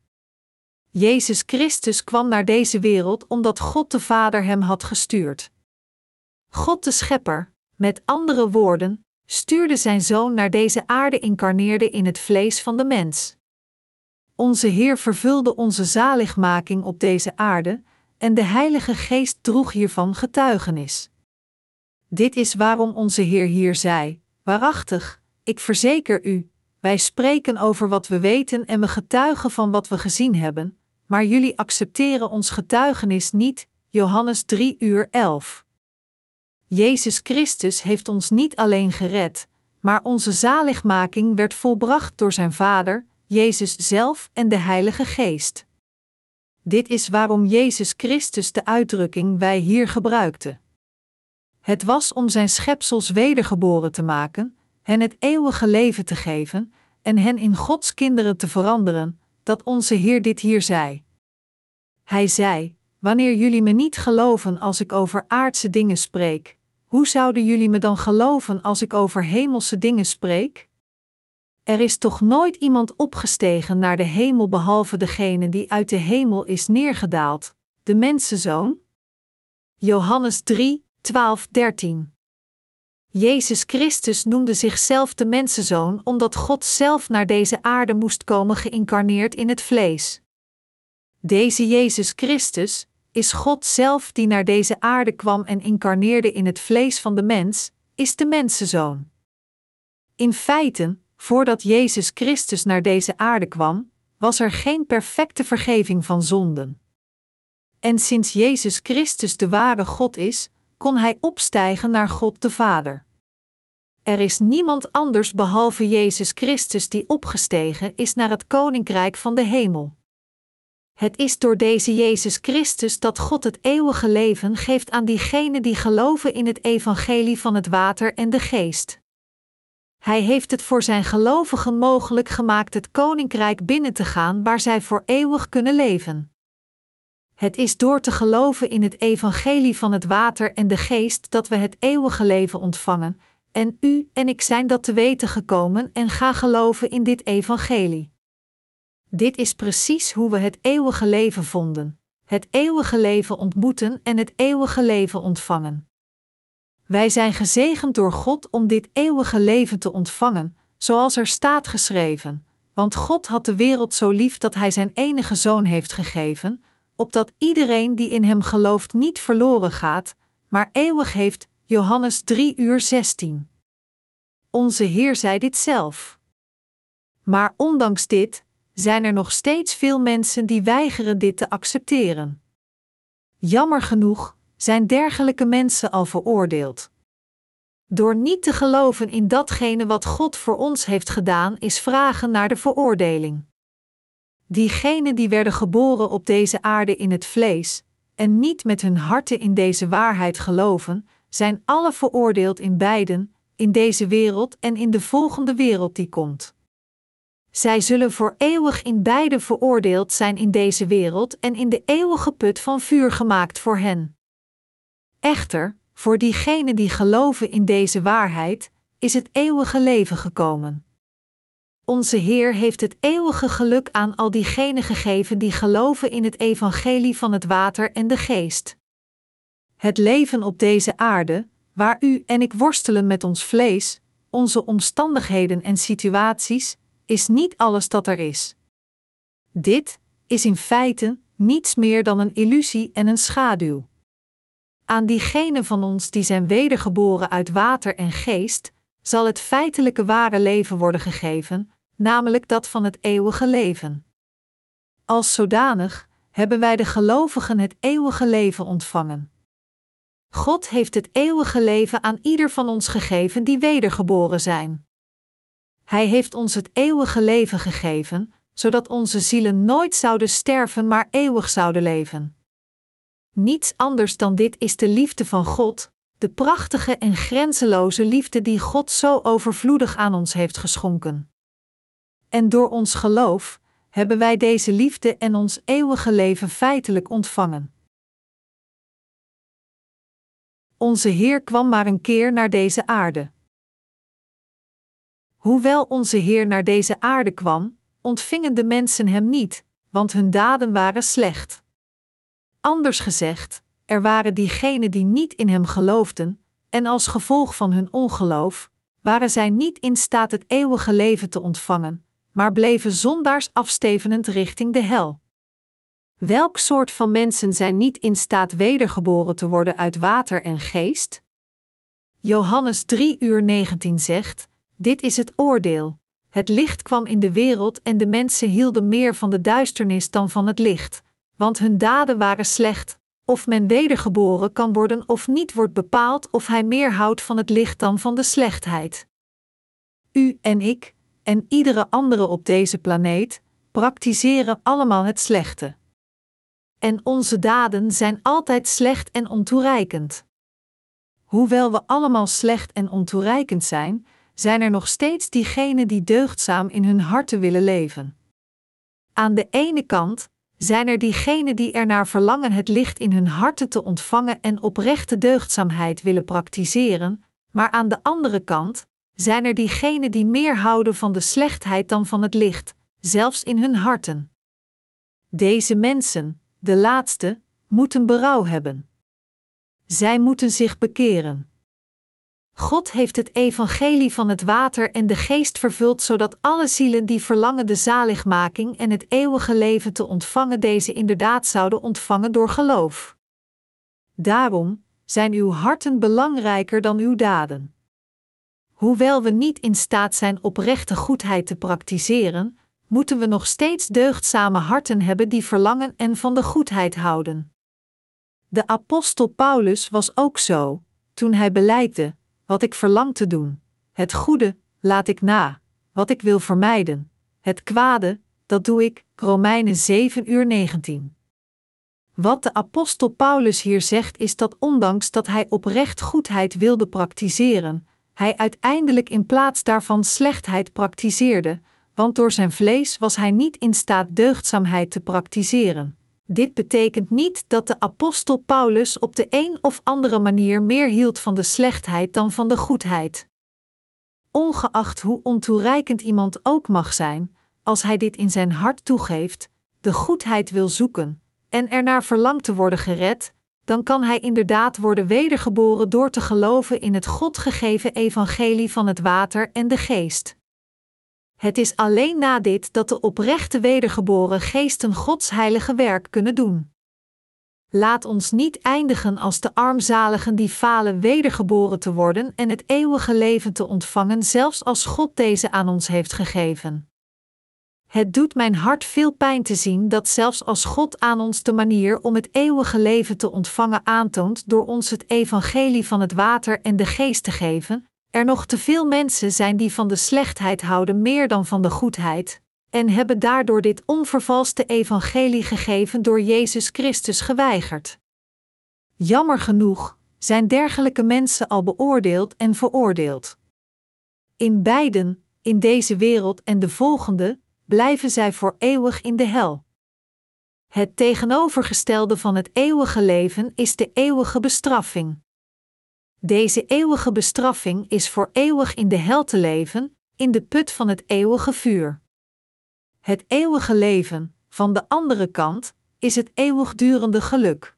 Jezus Christus kwam naar deze wereld omdat God de Vader hem had gestuurd. God de Schepper, met andere woorden, stuurde zijn zoon naar deze aarde incarneerde in het vlees van de mens. Onze Heer vervulde onze zaligmaking op deze aarde, en de Heilige Geest droeg hiervan getuigenis. Dit is waarom onze Heer hier zei: Waarachtig, ik verzeker u, wij spreken over wat we weten en we getuigen van wat we gezien hebben, maar jullie accepteren ons getuigenis niet. Johannes 3 uur 11. Jezus Christus heeft ons niet alleen gered, maar onze zaligmaking werd volbracht door zijn Vader, Jezus zelf en de Heilige Geest. Dit is waarom Jezus Christus de uitdrukking wij hier gebruikte. Het was om zijn schepsels wedergeboren te maken, hen het eeuwige leven te geven en hen in Gods kinderen te veranderen, dat onze Heer dit hier zei. Hij zei: Wanneer jullie me niet geloven als ik over aardse dingen spreek, hoe zouden jullie me dan geloven als ik over hemelse dingen spreek? Er is toch nooit iemand opgestegen naar de hemel behalve degene die uit de hemel is neergedaald, de mensenzoon? Johannes 3, 12, 13. Jezus Christus noemde zichzelf de mensenzoon omdat God zelf naar deze aarde moest komen geïncarneerd in het vlees. Deze Jezus Christus, is God zelf die naar deze aarde kwam en incarneerde in het vlees van de mens, is de mensenzoon. In feite, voordat Jezus Christus naar deze aarde kwam, was er geen perfecte vergeving van zonden. En sinds Jezus Christus de ware God is, kon hij opstijgen naar God de Vader. Er is niemand anders behalve Jezus Christus die opgestegen is naar het koninkrijk van de hemel. Het is door deze Jezus Christus dat God het eeuwige leven geeft aan diegenen die geloven in het evangelie van het water en de geest. Hij heeft het voor zijn gelovigen mogelijk gemaakt het koninkrijk binnen te gaan waar zij voor eeuwig kunnen leven. Het is door te geloven in het evangelie van het water en de geest dat we het eeuwige leven ontvangen, en u en ik zijn dat te weten gekomen en ga geloven in dit evangelie. Dit is precies hoe we het eeuwige leven vonden: het eeuwige leven ontmoeten en het eeuwige leven ontvangen. Wij zijn gezegend door God om dit eeuwige leven te ontvangen, zoals er staat geschreven: Want God had de wereld zo lief dat Hij Zijn enige zoon heeft gegeven, opdat iedereen die in Hem gelooft niet verloren gaat, maar eeuwig heeft. Johannes 3 uur 16. Onze Heer zei dit zelf. Maar ondanks dit zijn er nog steeds veel mensen die weigeren dit te accepteren. Jammer genoeg zijn dergelijke mensen al veroordeeld. Door niet te geloven in datgene wat God voor ons heeft gedaan, is vragen naar de veroordeling. Diegenen die werden geboren op deze aarde in het vlees, en niet met hun harten in deze waarheid geloven, zijn alle veroordeeld in beiden, in deze wereld en in de volgende wereld die komt. Zij zullen voor eeuwig in beide veroordeeld zijn in deze wereld en in de eeuwige put van vuur gemaakt voor hen. Echter, voor diegenen die geloven in deze waarheid, is het eeuwige leven gekomen. Onze Heer heeft het eeuwige geluk aan al diegenen gegeven die geloven in het evangelie van het water en de geest. Het leven op deze aarde, waar u en ik worstelen met ons vlees, onze omstandigheden en situaties, is niet alles dat er is. Dit is in feite niets meer dan een illusie en een schaduw. Aan diegenen van ons die zijn wedergeboren uit water en geest, zal het feitelijke ware leven worden gegeven, namelijk dat van het eeuwige leven. Als zodanig hebben wij de gelovigen het eeuwige leven ontvangen. God heeft het eeuwige leven aan ieder van ons gegeven die wedergeboren zijn. Hij heeft ons het eeuwige leven gegeven, zodat onze zielen nooit zouden sterven, maar eeuwig zouden leven. Niets anders dan dit is de liefde van God, de prachtige en grenzeloze liefde die God zo overvloedig aan ons heeft geschonken. En door ons geloof hebben wij deze liefde en ons eeuwige leven feitelijk ontvangen. Onze Heer kwam maar een keer naar deze aarde. Hoewel onze Heer naar deze aarde kwam, ontvingen de mensen hem niet, want hun daden waren slecht. Anders gezegd, er waren diegenen die niet in hem geloofden, en als gevolg van hun ongeloof, waren zij niet in staat het eeuwige leven te ontvangen, maar bleven zondaars afstevenend richting de hel. Welk soort van mensen zijn niet in staat wedergeboren te worden uit water en geest? Johannes 3 uur 19 zegt: Dit is het oordeel. Het licht kwam in de wereld en de mensen hielden meer van de duisternis dan van het licht, want hun daden waren slecht. Of men wedergeboren kan worden of niet wordt bepaald of hij meer houdt van het licht dan van de slechtheid. U en ik, en iedere andere op deze planeet, praktiseren allemaal het slechte en onze daden zijn altijd slecht en ontoereikend. Hoewel we allemaal slecht en ontoereikend zijn, zijn er nog steeds diegenen die deugdzaam in hun harten willen leven. Aan de ene kant zijn er diegenen die ernaar verlangen het licht in hun harten te ontvangen en oprechte deugdzaamheid willen praktiseren, maar aan de andere kant zijn er diegenen die meer houden van de slechtheid dan van het licht, zelfs in hun harten. Deze mensen, de laatste, moeten berouw hebben. Zij moeten zich bekeren. God heeft het evangelie van het water en de geest vervuld zodat alle zielen die verlangen de zaligmaking en het eeuwige leven te ontvangen deze inderdaad zouden ontvangen door geloof. Daarom zijn uw harten belangrijker dan uw daden. Hoewel we niet in staat zijn oprechte goedheid te praktiseren, moeten we nog steeds deugdzame harten hebben die verlangen en van de goedheid houden. De apostel Paulus was ook zo, toen hij beleidde: Wat ik verlang te doen, het goede, laat ik na, wat ik wil vermijden, het kwade, dat doe ik. Romeinen 7 uur 19. Wat de apostel Paulus hier zegt is dat ondanks dat hij oprecht goedheid wilde praktiseren, hij uiteindelijk in plaats daarvan slechtheid praktiseerde, want door zijn vlees was hij niet in staat deugdzaamheid te praktiseren. Dit betekent niet dat de apostel Paulus op de een of andere manier meer hield van de slechtheid dan van de goedheid. Ongeacht hoe ontoereikend iemand ook mag zijn, als hij dit in zijn hart toegeeft, de goedheid wil zoeken en ernaar verlangt te worden gered, dan kan hij inderdaad worden wedergeboren door te geloven in het God gegeven evangelie van het water en de geest. Het is alleen na dit dat de oprechte wedergeboren geesten Gods heilige werk kunnen doen. Laat ons niet eindigen als de armzaligen die falen wedergeboren te worden en het eeuwige leven te ontvangen, zelfs als God deze aan ons heeft gegeven. Het doet mijn hart veel pijn te zien dat zelfs als God aan ons de manier om het eeuwige leven te ontvangen aantoont door ons het evangelie van het water en de geest te geven, er nog te veel mensen zijn die van de slechtheid houden meer dan van de goedheid, en hebben daardoor dit onvervalste evangelie gegeven door Jezus Christus geweigerd. Jammer genoeg zijn dergelijke mensen al beoordeeld en veroordeeld. In beiden, in deze wereld en de volgende, blijven zij voor eeuwig in de hel. Het tegenovergestelde van het eeuwige leven is de eeuwige bestraffing. Deze eeuwige bestraffing is voor eeuwig in de hel te leven, in de put van het eeuwige vuur. Het eeuwige leven, van de andere kant, is het eeuwigdurende geluk.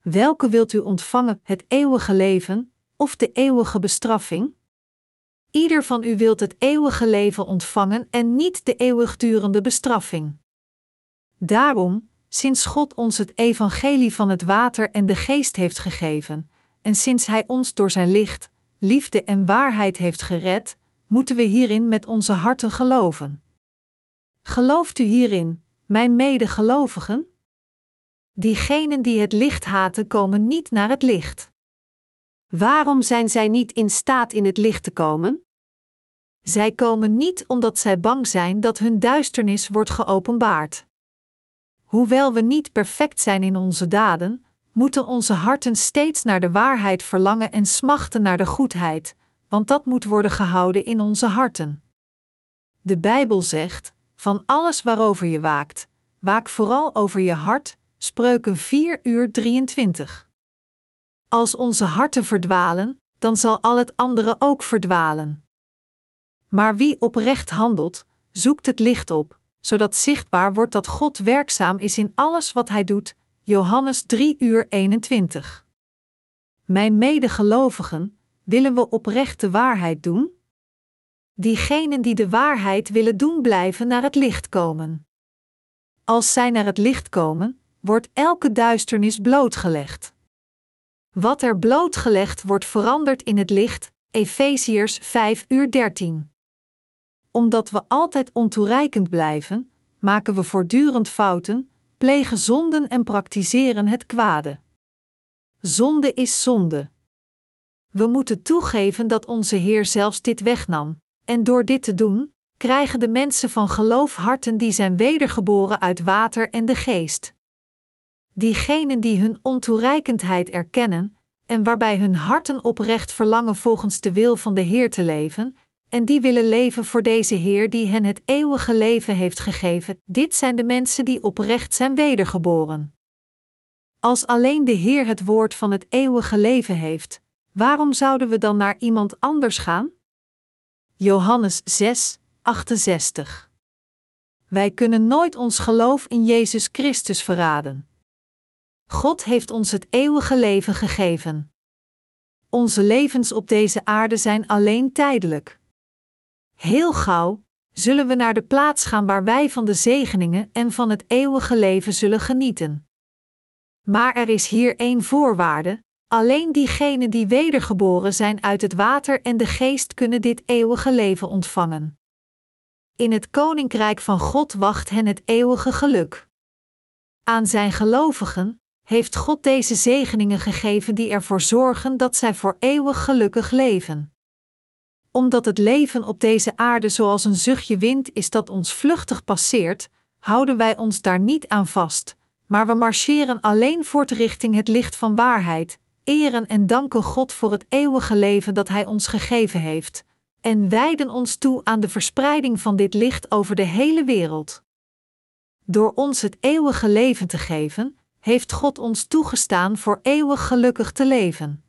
Welke wilt u ontvangen, het eeuwige leven of de eeuwige bestraffing? Ieder van u wilt het eeuwige leven ontvangen en niet de eeuwigdurende bestraffing. Daarom, sinds God ons het evangelie van het water en de geest heeft gegeven, en sinds Hij ons door Zijn licht, liefde en waarheid heeft gered, moeten we hierin met onze harten geloven. Gelooft u hierin, mijn medegelovigen? Diegenen die het licht haten, komen niet naar het licht. Waarom zijn zij niet in staat in het licht te komen? Zij komen niet omdat zij bang zijn dat hun duisternis wordt geopenbaard. Hoewel we niet perfect zijn in onze daden, moeten onze harten steeds naar de waarheid verlangen en smachten naar de goedheid, want dat moet worden gehouden in onze harten. De Bijbel zegt: van alles waarover je waakt, waak vooral over je hart. Spreuken 4 uur 23. Als onze harten verdwalen, dan zal al het andere ook verdwalen. Maar wie oprecht handelt, zoekt het licht op, zodat zichtbaar wordt dat God werkzaam is in alles wat hij doet. Johannes 3 uur 21. Mijn medegelovigen, willen we oprecht de waarheid doen? Diegenen die de waarheid willen doen, blijven naar het licht komen. Als zij naar het licht komen, wordt elke duisternis blootgelegd. Wat er blootgelegd wordt veranderd in het licht, Efeziërs 5 uur 13 omdat we altijd ontoereikend blijven, maken we voortdurend fouten, plegen zonden en praktiseren het kwade. Zonde is zonde. We moeten toegeven dat onze Heer zelfs dit wegnam, en door dit te doen, krijgen de mensen van geloof harten die zijn wedergeboren uit water en de geest. Diegenen die hun ontoereikendheid erkennen, en waarbij hun harten oprecht verlangen volgens de wil van de Heer te leven, en die willen leven voor deze Heer die hen het eeuwige leven heeft gegeven. Dit zijn de mensen die oprecht zijn wedergeboren. Als alleen de Heer het woord van het eeuwige leven heeft, waarom zouden we dan naar iemand anders gaan? Johannes 6, 68. Wij kunnen nooit ons geloof in Jezus Christus verraden. God heeft ons het eeuwige leven gegeven. onze levens op deze aarde zijn alleen tijdelijk. Heel gauw zullen we naar de plaats gaan waar wij van de zegeningen en van het eeuwige leven zullen genieten. Maar er is hier één voorwaarde: alleen diegenen die wedergeboren zijn uit het water en de geest kunnen dit eeuwige leven ontvangen. In het koninkrijk van God wacht hen het eeuwige geluk. Aan zijn gelovigen heeft God deze zegeningen gegeven die ervoor zorgen dat zij voor eeuwig gelukkig leven. Omdat het leven op deze aarde zoals een zuchtje wind is dat ons vluchtig passeert, houden wij ons daar niet aan vast, maar we marcheren alleen voort richting het licht van waarheid, eren en danken God voor het eeuwige leven dat Hij ons gegeven heeft, en wijden ons toe aan de verspreiding van dit licht over de hele wereld. Door ons het eeuwige leven te geven, heeft God ons toegestaan voor eeuwig gelukkig te leven.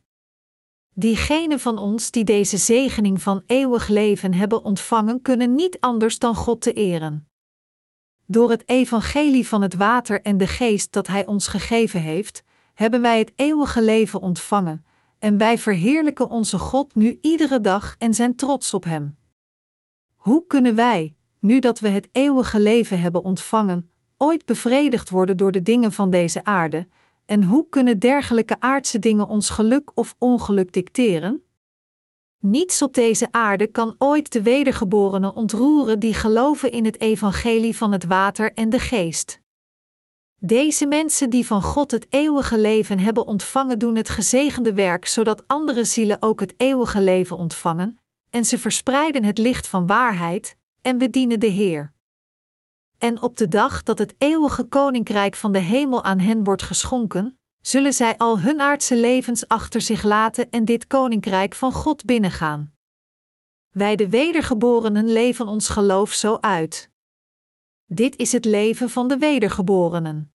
Diegenen van ons die deze zegening van eeuwig leven hebben ontvangen, kunnen niet anders dan God te eren. Door het evangelie van het water en de geest dat Hij ons gegeven heeft, hebben wij het eeuwige leven ontvangen, en wij verheerlijken onze God nu iedere dag en zijn trots op Hem. Hoe kunnen wij, nu dat we het eeuwige leven hebben ontvangen, ooit bevredigd worden door de dingen van deze aarde, en hoe kunnen dergelijke aardse dingen ons geluk of ongeluk dicteren? Niets op deze aarde kan ooit de wedergeborenen ontroeren die geloven in het evangelie van het water en de geest. Deze mensen die van God het eeuwige leven hebben ontvangen, doen het gezegende werk zodat andere zielen ook het eeuwige leven ontvangen, en ze verspreiden het licht van waarheid, en bedienen de Heer. En op de dag dat het eeuwige koninkrijk van de hemel aan hen wordt geschonken, zullen zij al hun aardse levens achter zich laten en dit koninkrijk van God binnengaan. Wij de wedergeborenen leven ons geloof zo uit. Dit is het leven van de wedergeborenen.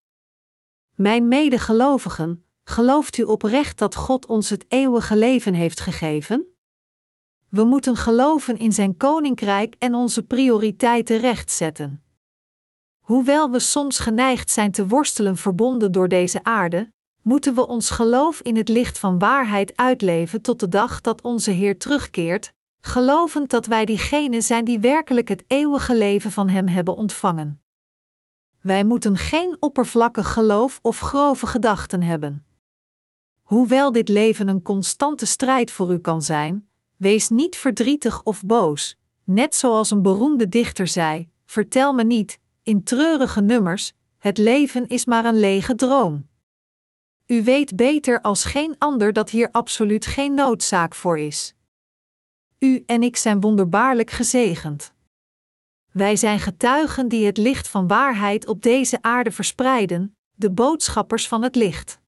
Mijn medegelovigen, gelooft u oprecht dat God ons het eeuwige leven heeft gegeven? We moeten geloven in Zijn koninkrijk en onze prioriteiten rechtzetten. Hoewel we soms geneigd zijn te worstelen verbonden door deze aarde, moeten we ons geloof in het licht van waarheid uitleven tot de dag dat onze Heer terugkeert, gelovend dat wij diegenen zijn die werkelijk het eeuwige leven van Hem hebben ontvangen. Wij moeten geen oppervlakkig geloof of grove gedachten hebben. Hoewel dit leven een constante strijd voor u kan zijn, wees niet verdrietig of boos, net zoals een beroemde dichter zei: Vertel me niet, in treurige nummers, het leven is maar een lege droom. U weet beter als geen ander dat hier absoluut geen noodzaak voor is. U en ik zijn wonderbaarlijk gezegend. Wij zijn getuigen die het licht van waarheid op deze aarde verspreiden, de boodschappers van het licht.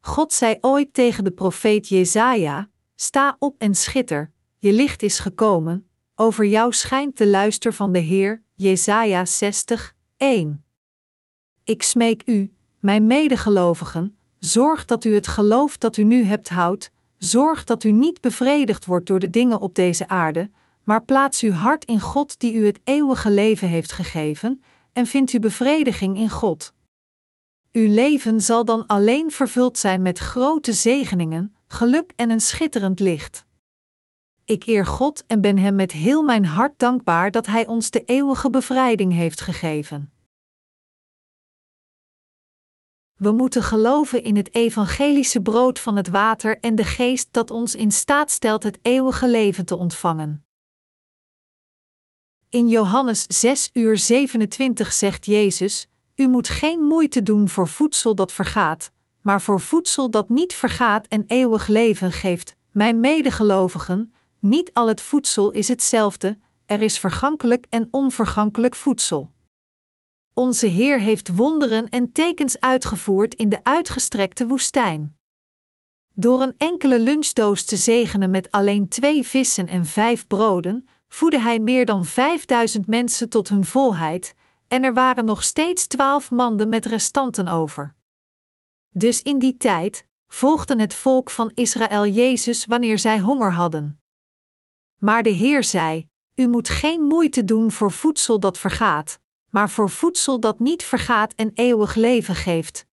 God zei ooit tegen de profeet Jezaja: Sta op en schitter, je licht is gekomen, over jou schijnt de luister van de Heer, Jesaja 60, 1. Ik smeek u, mijn medegelovigen, zorg dat u het geloof dat u nu hebt houdt, zorg dat u niet bevredigd wordt door de dingen op deze aarde, maar plaats uw hart in God die u het eeuwige leven heeft gegeven, en vindt u bevrediging in God. Uw leven zal dan alleen vervuld zijn met grote zegeningen, geluk en een schitterend licht. Ik eer God en ben Hem met heel mijn hart dankbaar dat Hij ons de eeuwige bevrijding heeft gegeven. We moeten geloven in het evangelische brood van het water en de geest dat ons in staat stelt het eeuwige leven te ontvangen. In Johannes 6 uur 27 zegt Jezus: U moet geen moeite doen voor voedsel dat vergaat, maar voor voedsel dat niet vergaat en eeuwig leven geeft. Mijn medegelovigen, niet al het voedsel is hetzelfde, er is vergankelijk en onvergankelijk voedsel. Onze Heer heeft wonderen en tekens uitgevoerd in de uitgestrekte woestijn. Door een enkele lunchdoos te zegenen met alleen twee vissen en vijf broden, voedde hij meer dan vijfduizend mensen tot hun volheid, en er waren nog steeds twaalf manden met restanten over. Dus in die tijd volgden het volk van Israël Jezus wanneer zij honger hadden. Maar de Heer zei: U moet geen moeite doen voor voedsel dat vergaat, maar voor voedsel dat niet vergaat en eeuwig leven geeft.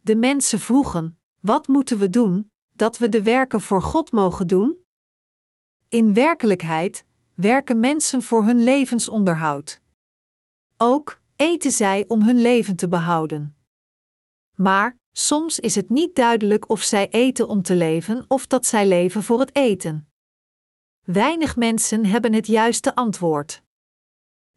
De mensen vroegen: Wat moeten we doen? dat we de werken voor God mogen doen? In werkelijkheid werken mensen voor hun levensonderhoud. Ook eten zij om hun leven te behouden. Maar soms is het niet duidelijk of zij eten om te leven of dat zij leven voor het eten. Weinig mensen hebben het juiste antwoord.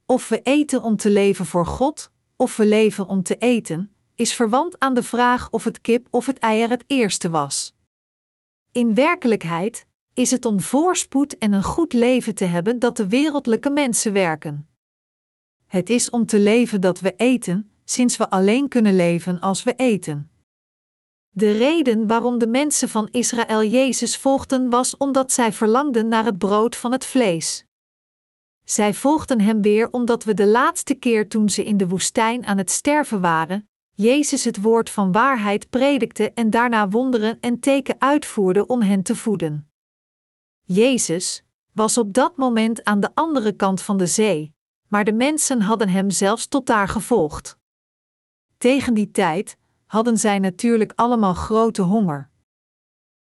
Of we eten om te leven voor God, of we leven om te eten, is verwant aan de vraag of het kip of het eier het eerste was. In werkelijkheid is het om voorspoed en een goed leven te hebben dat de wereldlijke mensen werken. Het is om te leven dat we eten, sinds we alleen kunnen leven als we eten. De reden waarom de mensen van Israël Jezus volgden was omdat zij verlangden naar het brood van het vlees. Zij volgden hem weer omdat we de laatste keer toen ze in de woestijn aan het sterven waren, Jezus het woord van waarheid predikte en daarna wonderen en teken uitvoerde om hen te voeden. Jezus was op dat moment aan de andere kant van de zee, maar de mensen hadden hem zelfs tot daar gevolgd. Tegen die tijd hadden zij natuurlijk allemaal grote honger.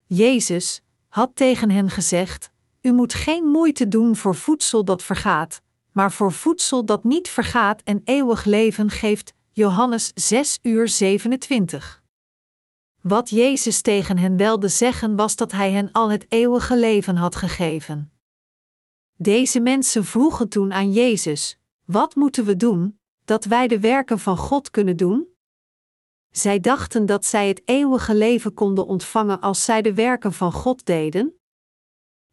Jezus had tegen hen gezegd: U moet geen moeite doen voor voedsel dat vergaat, maar voor voedsel dat niet vergaat en eeuwig leven geeft. Johannes 6 uur 27. Wat Jezus tegen hen wilde zeggen was dat Hij hen al het eeuwige leven had gegeven. Deze mensen vroegen toen aan Jezus: Wat moeten we doen, dat wij de werken van God kunnen doen? Zij dachten dat zij het eeuwige leven konden ontvangen als zij de werken van God deden?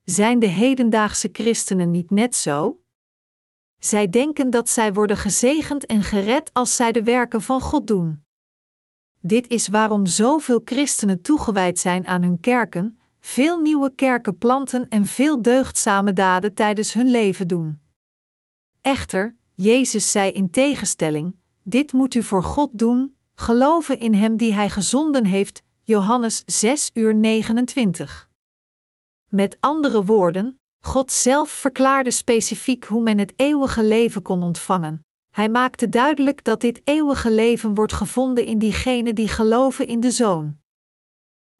Zijn de hedendaagse christenen niet net zo? Zij denken dat zij worden gezegend en gered als zij de werken van God doen. Dit is waarom zoveel christenen toegewijd zijn aan hun kerken, veel nieuwe kerken planten en veel deugdzame daden tijdens hun leven doen. Echter, Jezus zei in tegenstelling: Dit moet u voor God doen, geloven in Hem die Hij gezonden heeft. Johannes 6 uur 29. Met andere woorden, God zelf verklaarde specifiek hoe men het eeuwige leven kon ontvangen. Hij maakte duidelijk dat dit eeuwige leven wordt gevonden in diegenen die geloven in de Zoon.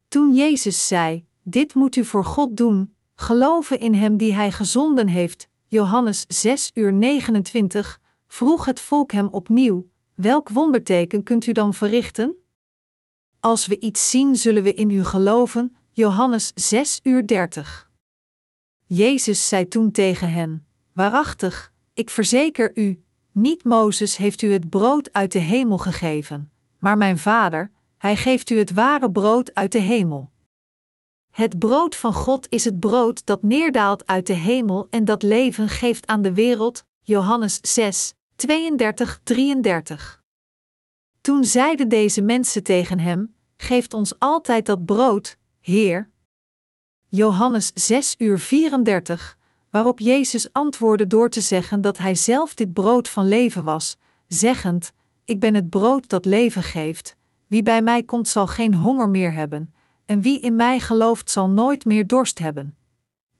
Toen Jezus zei: Dit moet u voor God doen, geloven in Hem die Hij gezonden heeft, Johannes 6 uur 29, vroeg het volk Hem opnieuw: Welk wonderteken kunt u dan verrichten? Als we iets zien, zullen we in u geloven, Johannes 6 uur 30. Jezus zei toen tegen hen: Waarachtig, ik verzeker u, niet Mozes heeft u het brood uit de hemel gegeven, maar mijn Vader, hij geeft u het ware brood uit de hemel. Het brood van God is het brood dat neerdaalt uit de hemel en dat leven geeft aan de wereld. Johannes 6, 32, 33. Toen zeiden deze mensen tegen hem: Geeft ons altijd dat brood, Heer. Johannes 6 uur 34, waarop Jezus antwoordde door te zeggen dat hij zelf dit brood van leven was, zeggend: Ik ben het brood dat leven geeft. Wie bij mij komt zal geen honger meer hebben, en wie in mij gelooft zal nooit meer dorst hebben.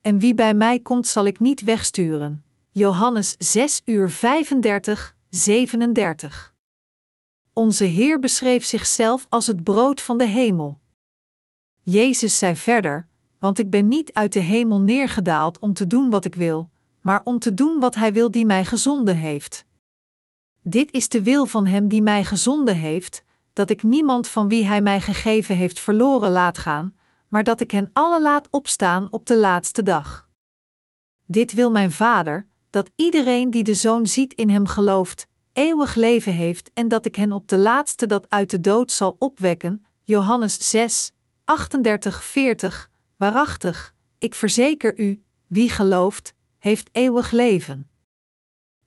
En wie bij mij komt zal ik niet wegsturen. Johannes 6 uur 35, 37. Onze Heer beschreef zichzelf als het brood van de hemel. Jezus zei verder: Want ik ben niet uit de hemel neergedaald om te doen wat ik wil, maar om te doen wat Hij wil die mij gezonden heeft. Dit is de wil van Hem die mij gezonden heeft, dat ik niemand van wie Hij mij gegeven heeft verloren laat gaan, maar dat ik hen alle laat opstaan op de laatste dag. Dit wil mijn Vader, dat iedereen die de Zoon ziet in Hem gelooft, eeuwig leven heeft en dat ik hen op de laatste dat uit de dood zal opwekken. Johannes 6, 38, 40. Waarachtig, ik verzeker u, wie gelooft, heeft eeuwig leven.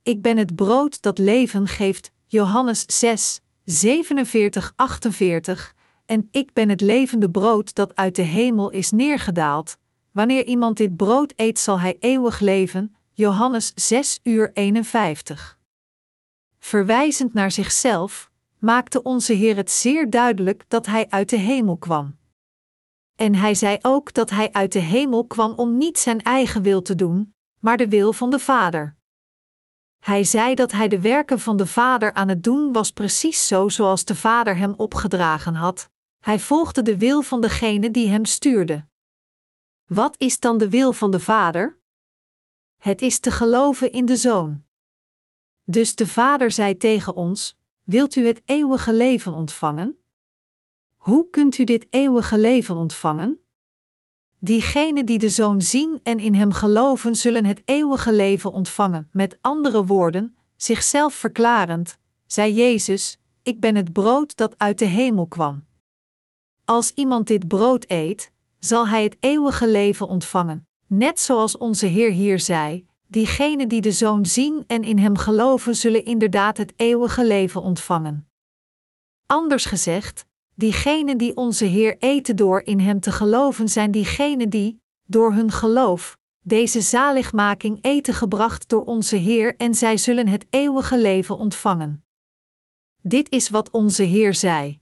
Ik ben het brood dat leven geeft. Johannes 6, 47, 48. En ik ben het levende brood dat uit de hemel is neergedaald. Wanneer iemand dit brood eet, zal hij eeuwig leven. Johannes 6 uur 51. Verwijzend naar zichzelf, maakte onze Heer het zeer duidelijk dat Hij uit de hemel kwam. En Hij zei ook dat Hij uit de hemel kwam om niet zijn eigen wil te doen, maar de wil van de Vader. Hij zei dat hij de werken van de Vader aan het doen was precies zo zoals de Vader hem opgedragen had. Hij volgde de wil van degene die hem stuurde. Wat is dan de wil van de Vader? Het is te geloven in de Zoon. Dus de Vader zei tegen ons: Wilt u het eeuwige leven ontvangen? Hoe kunt u dit eeuwige leven ontvangen? Diegenen die de Zoon zien en in Hem geloven, zullen het eeuwige leven ontvangen. Met andere woorden, zichzelf verklarend, zei Jezus: Ik ben het brood dat uit de hemel kwam. Als iemand dit brood eet, zal hij het eeuwige leven ontvangen. Net zoals onze Heer hier zei: diegenen die de Zoon zien en in Hem geloven, zullen inderdaad het eeuwige leven ontvangen. Anders gezegd, diegenen die onze Heer eten door in Hem te geloven, zijn diegenen die, door hun geloof, deze zaligmaking eten gebracht door onze Heer en zij zullen het eeuwige leven ontvangen. Dit is wat onze Heer zei.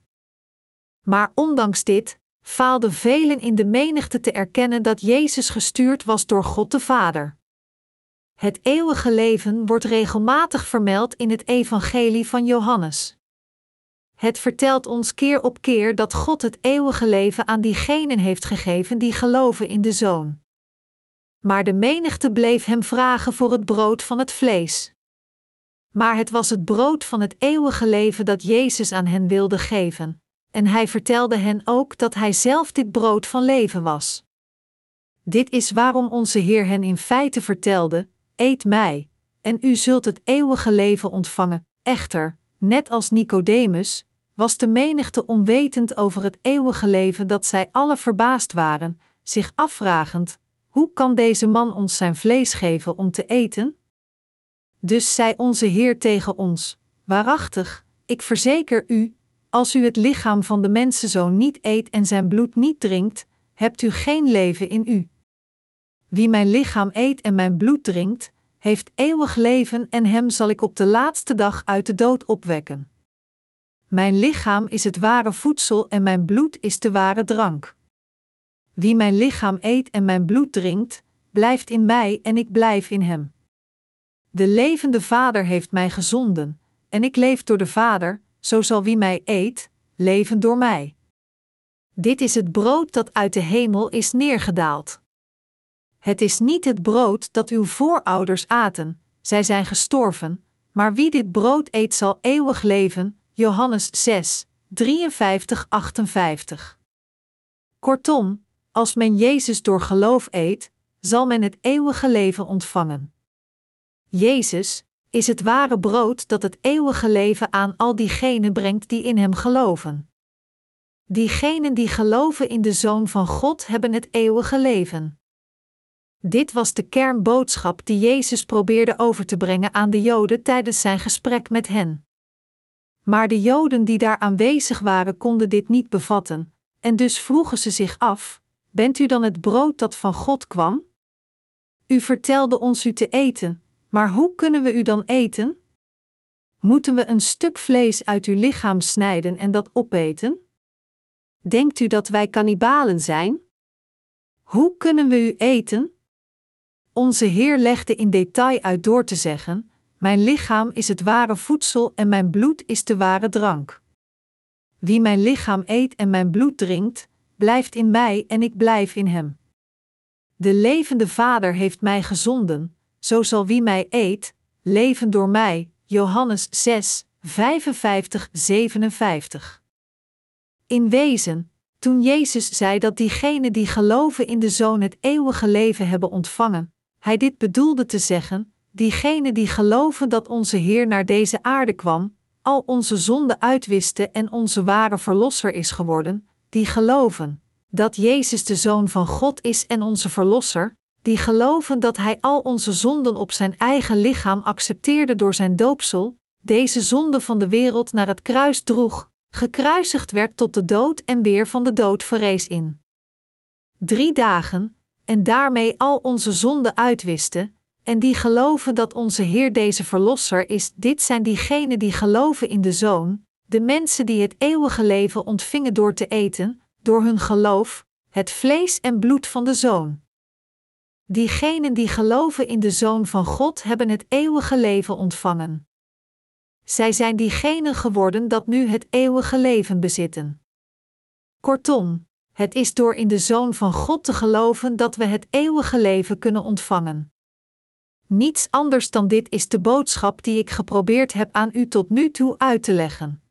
Maar ondanks dit, faalden velen in de menigte te erkennen dat Jezus gestuurd was door God de Vader. Het eeuwige leven wordt regelmatig vermeld in het Evangelie van Johannes. Het vertelt ons keer op keer dat God het eeuwige leven aan diegenen heeft gegeven die geloven in de Zoon. Maar de menigte bleef hem vragen voor het brood van het vlees. Maar het was het brood van het eeuwige leven dat Jezus aan hen wilde geven, en hij vertelde hen ook dat hij zelf dit brood van leven was. Dit is waarom onze Heer hen in feite vertelde: Eet mij, en u zult het eeuwige leven ontvangen. Echter, net als Nicodemus, was de menigte onwetend over het eeuwige leven dat zij alle verbaasd waren, zich afvragend: Hoe kan deze man ons zijn vlees geven om te eten? Dus zei onze Heer tegen ons: Waarachtig, ik verzeker u, als u het lichaam van de mensenzoon niet eet en zijn bloed niet drinkt, hebt u geen leven in u. Wie mijn lichaam eet en mijn bloed drinkt, heeft eeuwig leven en hem zal ik op de laatste dag uit de dood opwekken. Mijn lichaam is het ware voedsel en mijn bloed is de ware drank. Wie mijn lichaam eet en mijn bloed drinkt, blijft in mij en ik blijf in hem. De levende Vader heeft mij gezonden, en ik leef door de Vader, zo zal wie mij eet, leven door mij. Dit is het brood dat uit de hemel is neergedaald. Het is niet het brood dat uw voorouders aten, zij zijn gestorven, maar wie dit brood eet zal eeuwig leven. Johannes 6, 53, 58. Kortom, als men Jezus door geloof eet, zal men het eeuwige leven ontvangen. Jezus is het ware brood dat het eeuwige leven aan al diegenen brengt die in Hem geloven. Diegenen die geloven in de Zoon van God hebben het eeuwige leven. Dit was de kernboodschap die Jezus probeerde over te brengen aan de Joden tijdens zijn gesprek met hen. Maar de Joden die daar aanwezig waren konden dit niet bevatten, en dus vroegen ze zich af: Bent u dan het brood dat van God kwam? U vertelde ons u te eten, maar hoe kunnen we u dan eten? Moeten we een stuk vlees uit uw lichaam snijden en dat opeten? Denkt u dat wij kannibalen zijn? Hoe kunnen we u eten? Onze Heer legde in detail uit door te zeggen: Mijn lichaam is het ware voedsel en mijn bloed is de ware drank. Wie mijn lichaam eet en mijn bloed drinkt, blijft in mij en ik blijf in hem. De levende Vader heeft mij gezonden, zo zal wie mij eet, leven door mij. Johannes 6, 55, 57. In wezen, toen Jezus zei dat diegenen die geloven in de Zoon het eeuwige leven hebben ontvangen, hij dit bedoelde te zeggen: diegenen die geloven dat onze Heer naar deze aarde kwam, al onze zonden uitwiste en onze ware Verlosser is geworden, die geloven dat Jezus de Zoon van God is en onze Verlosser, die geloven dat Hij al onze zonden op zijn eigen lichaam accepteerde door zijn doopsel, deze zonde van de wereld naar het kruis droeg, gekruisigd werd tot de dood en weer van de dood verrees in. Drie dagen, en daarmee al onze zonden uitwisten, en die geloven dat onze Heer deze Verlosser is, dit zijn diegenen die geloven in de Zoon, de mensen die het eeuwige leven ontvingen door te eten, door hun geloof, het vlees en bloed van de Zoon. Diegenen die geloven in de Zoon van God hebben het eeuwige leven ontvangen. Zij zijn diegenen geworden dat nu het eeuwige leven bezitten. Kortom, het is door in de Zoon van God te geloven dat we het eeuwige leven kunnen ontvangen. Niets anders dan dit is de boodschap die ik geprobeerd heb aan u tot nu toe uit te leggen.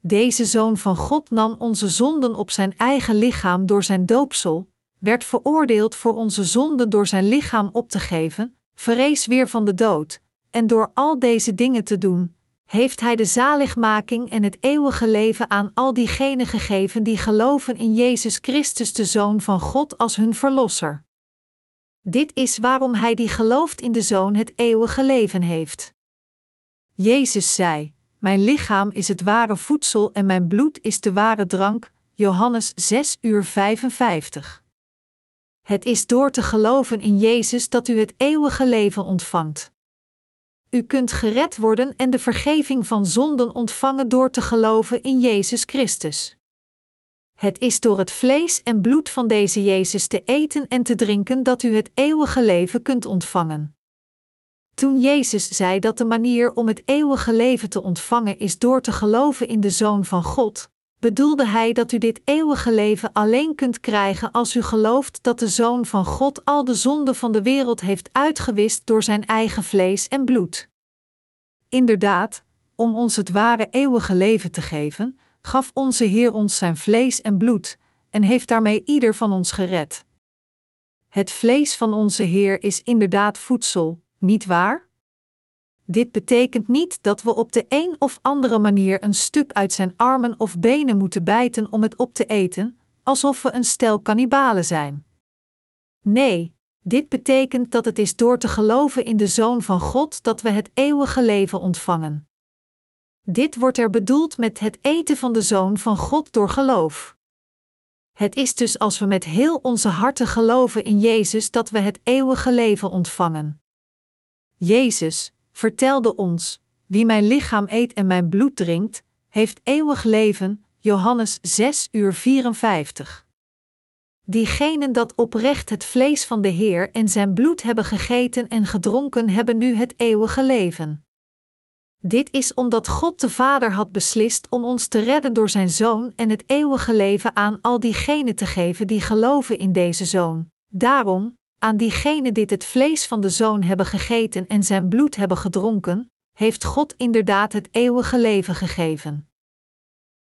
Deze Zoon van God nam onze zonden op zijn eigen lichaam door zijn doopsel, werd veroordeeld voor onze zonden door zijn lichaam op te geven, verrees weer van de dood, en door al deze dingen te doen, heeft Hij de zaligmaking en het eeuwige leven aan al diegenen gegeven die geloven in Jezus Christus, de Zoon van God, als hun Verlosser. Dit is waarom Hij die gelooft in de Zoon het eeuwige leven heeft. Jezus zei: Mijn lichaam is het ware voedsel en mijn bloed is de ware drank. Johannes 6 uur 55. Het is door te geloven in Jezus dat u het eeuwige leven ontvangt. U kunt gered worden en de vergeving van zonden ontvangen door te geloven in Jezus Christus. Het is door het vlees en bloed van deze Jezus te eten en te drinken dat u het eeuwige leven kunt ontvangen. Toen Jezus zei dat de manier om het eeuwige leven te ontvangen is door te geloven in de Zoon van God, bedoelde hij dat u dit eeuwige leven alleen kunt krijgen als u gelooft dat de Zoon van God al de zonden van de wereld heeft uitgewist door zijn eigen vlees en bloed. Inderdaad, om ons het ware eeuwige leven te geven, gaf onze Heer ons zijn vlees en bloed, en heeft daarmee ieder van ons gered. Het vlees van onze Heer is inderdaad voedsel, niet waar? Dit betekent niet dat we op de een of andere manier een stuk uit zijn armen of benen moeten bijten om het op te eten, alsof we een stel kannibalen zijn. Nee, dit betekent dat het is door te geloven in de Zoon van God dat we het eeuwige leven ontvangen. Dit wordt er bedoeld met het eten van de Zoon van God door geloof. Het is dus als we met heel onze harten geloven in Jezus dat we het eeuwige leven ontvangen. Jezus, vertelde ons: Wie mijn lichaam eet en mijn bloed drinkt, heeft eeuwig leven. Johannes 6 uur 54. Diegenen dat oprecht het vlees van de Heer en zijn bloed hebben gegeten en gedronken, hebben nu het eeuwige leven. Dit is omdat God de Vader had beslist om ons te redden door zijn Zoon en het eeuwige leven aan al diegenen te geven die geloven in deze Zoon. Daarom, aan diegenen die het vlees van de Zoon hebben gegeten en zijn bloed hebben gedronken, heeft God inderdaad het eeuwige leven gegeven.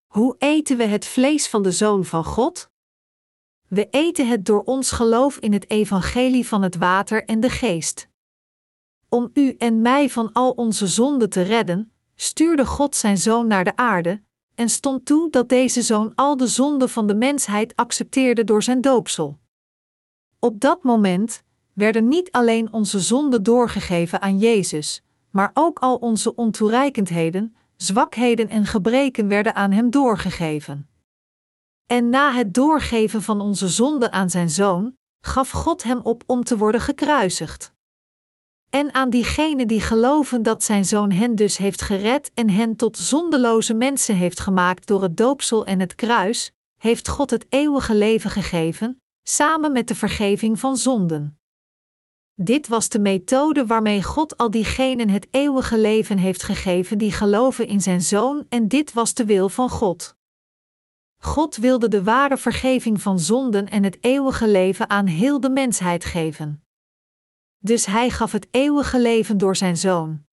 Hoe eten we het vlees van de Zoon van God? We eten het door ons geloof in het evangelie van het water en de geest. Om u en mij van al onze zonden te redden, stuurde God zijn Zoon naar de aarde, en stond toe dat deze Zoon al de zonden van de mensheid accepteerde door zijn doopsel. Op dat moment werden niet alleen onze zonden doorgegeven aan Jezus, maar ook al onze ontoereikendheden, zwakheden en gebreken werden aan Hem doorgegeven. En na het doorgeven van onze zonden aan Zijn Zoon, gaf God Hem op om te worden gekruisigd. En aan diegenen die geloven dat Zijn Zoon hen dus heeft gered en hen tot zondeloze mensen heeft gemaakt door het doopsel en het kruis, heeft God het eeuwige leven gegeven, samen met de vergeving van zonden. Dit was de methode waarmee God al diegenen het eeuwige leven heeft gegeven die geloven in zijn Zoon, en dit was de wil van God. God wilde de ware vergeving van zonden en het eeuwige leven aan heel de mensheid geven. Dus hij gaf het eeuwige leven door zijn Zoon.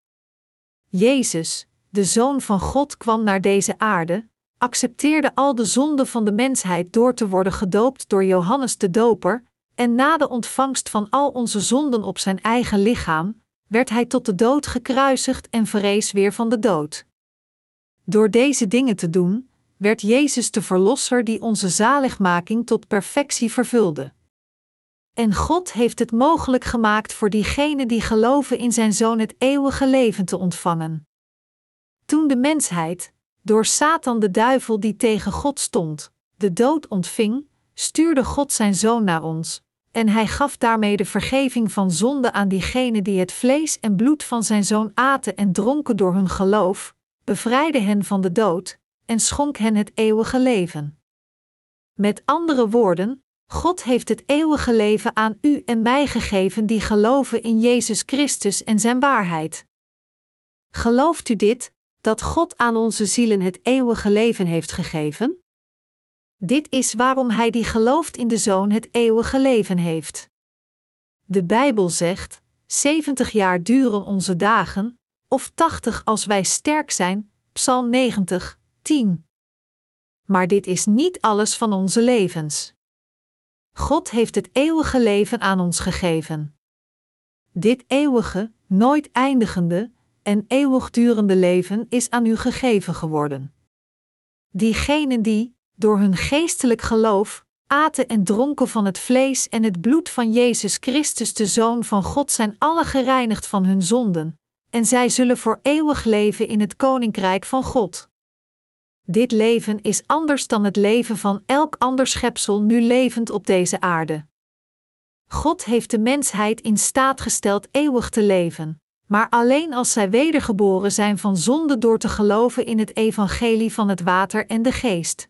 Jezus, de Zoon van God, kwam naar deze aarde, accepteerde al de zonden van de mensheid door te worden gedoopt door Johannes de Doper, en na de ontvangst van al onze zonden op zijn eigen lichaam, werd hij tot de dood gekruisigd en verrees weer van de dood. Door deze dingen te doen, werd Jezus de Verlosser die onze zaligmaking tot perfectie vervulde. En God heeft het mogelijk gemaakt voor diegenen die geloven in Zijn Zoon het eeuwige leven te ontvangen. Toen de mensheid, door Satan de duivel die tegen God stond, de dood ontving, stuurde God zijn zoon naar ons, en hij gaf daarmee de vergeving van zonde aan diegenen die het vlees en bloed van zijn zoon aten en dronken door hun geloof, bevrijdde hen van de dood en schonk hen het eeuwige leven. Met andere woorden, God heeft het eeuwige leven aan u en mij gegeven die geloven in Jezus Christus en zijn waarheid. Gelooft u dit, dat God aan onze zielen het eeuwige leven heeft gegeven? Dit is waarom hij die gelooft in de Zoon het eeuwige leven heeft. De Bijbel zegt: 70 jaar duren onze dagen, of 80 als wij sterk zijn. Psalm 90, 10. Maar dit is niet alles van onze levens. God heeft het eeuwige leven aan ons gegeven. Dit eeuwige, nooit eindigende en eeuwigdurende leven is aan u gegeven geworden. Diegenen die, door hun geestelijk geloof, aten en dronken van het vlees en het bloed van Jezus Christus, de Zoon van God, zijn alle gereinigd van hun zonden, en zij zullen voor eeuwig leven in het Koninkrijk van God. Dit leven is anders dan het leven van elk ander schepsel nu levend op deze aarde. God heeft de mensheid in staat gesteld eeuwig te leven, maar alleen als zij wedergeboren zijn van zonde door te geloven in het evangelie van het water en de geest.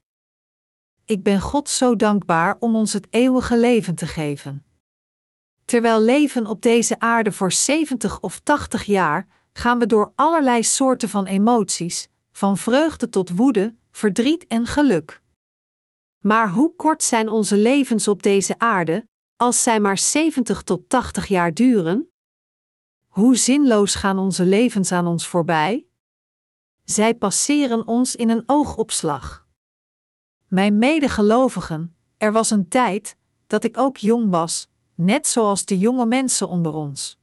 Ik ben God zo dankbaar om ons het eeuwige leven te geven. Terwijl leven op deze aarde voor 70 of 80 jaar, gaan we door allerlei soorten van emoties, van vreugde tot woede, verdriet en geluk. Maar hoe kort zijn onze levens op deze aarde, als zij maar 70 tot 80 jaar duren? Hoe zinloos gaan onze levens aan ons voorbij? Zij passeren ons in een oogopslag. Mijn medegelovigen, er was een tijd dat ik ook jong was, net zoals de jonge mensen onder ons.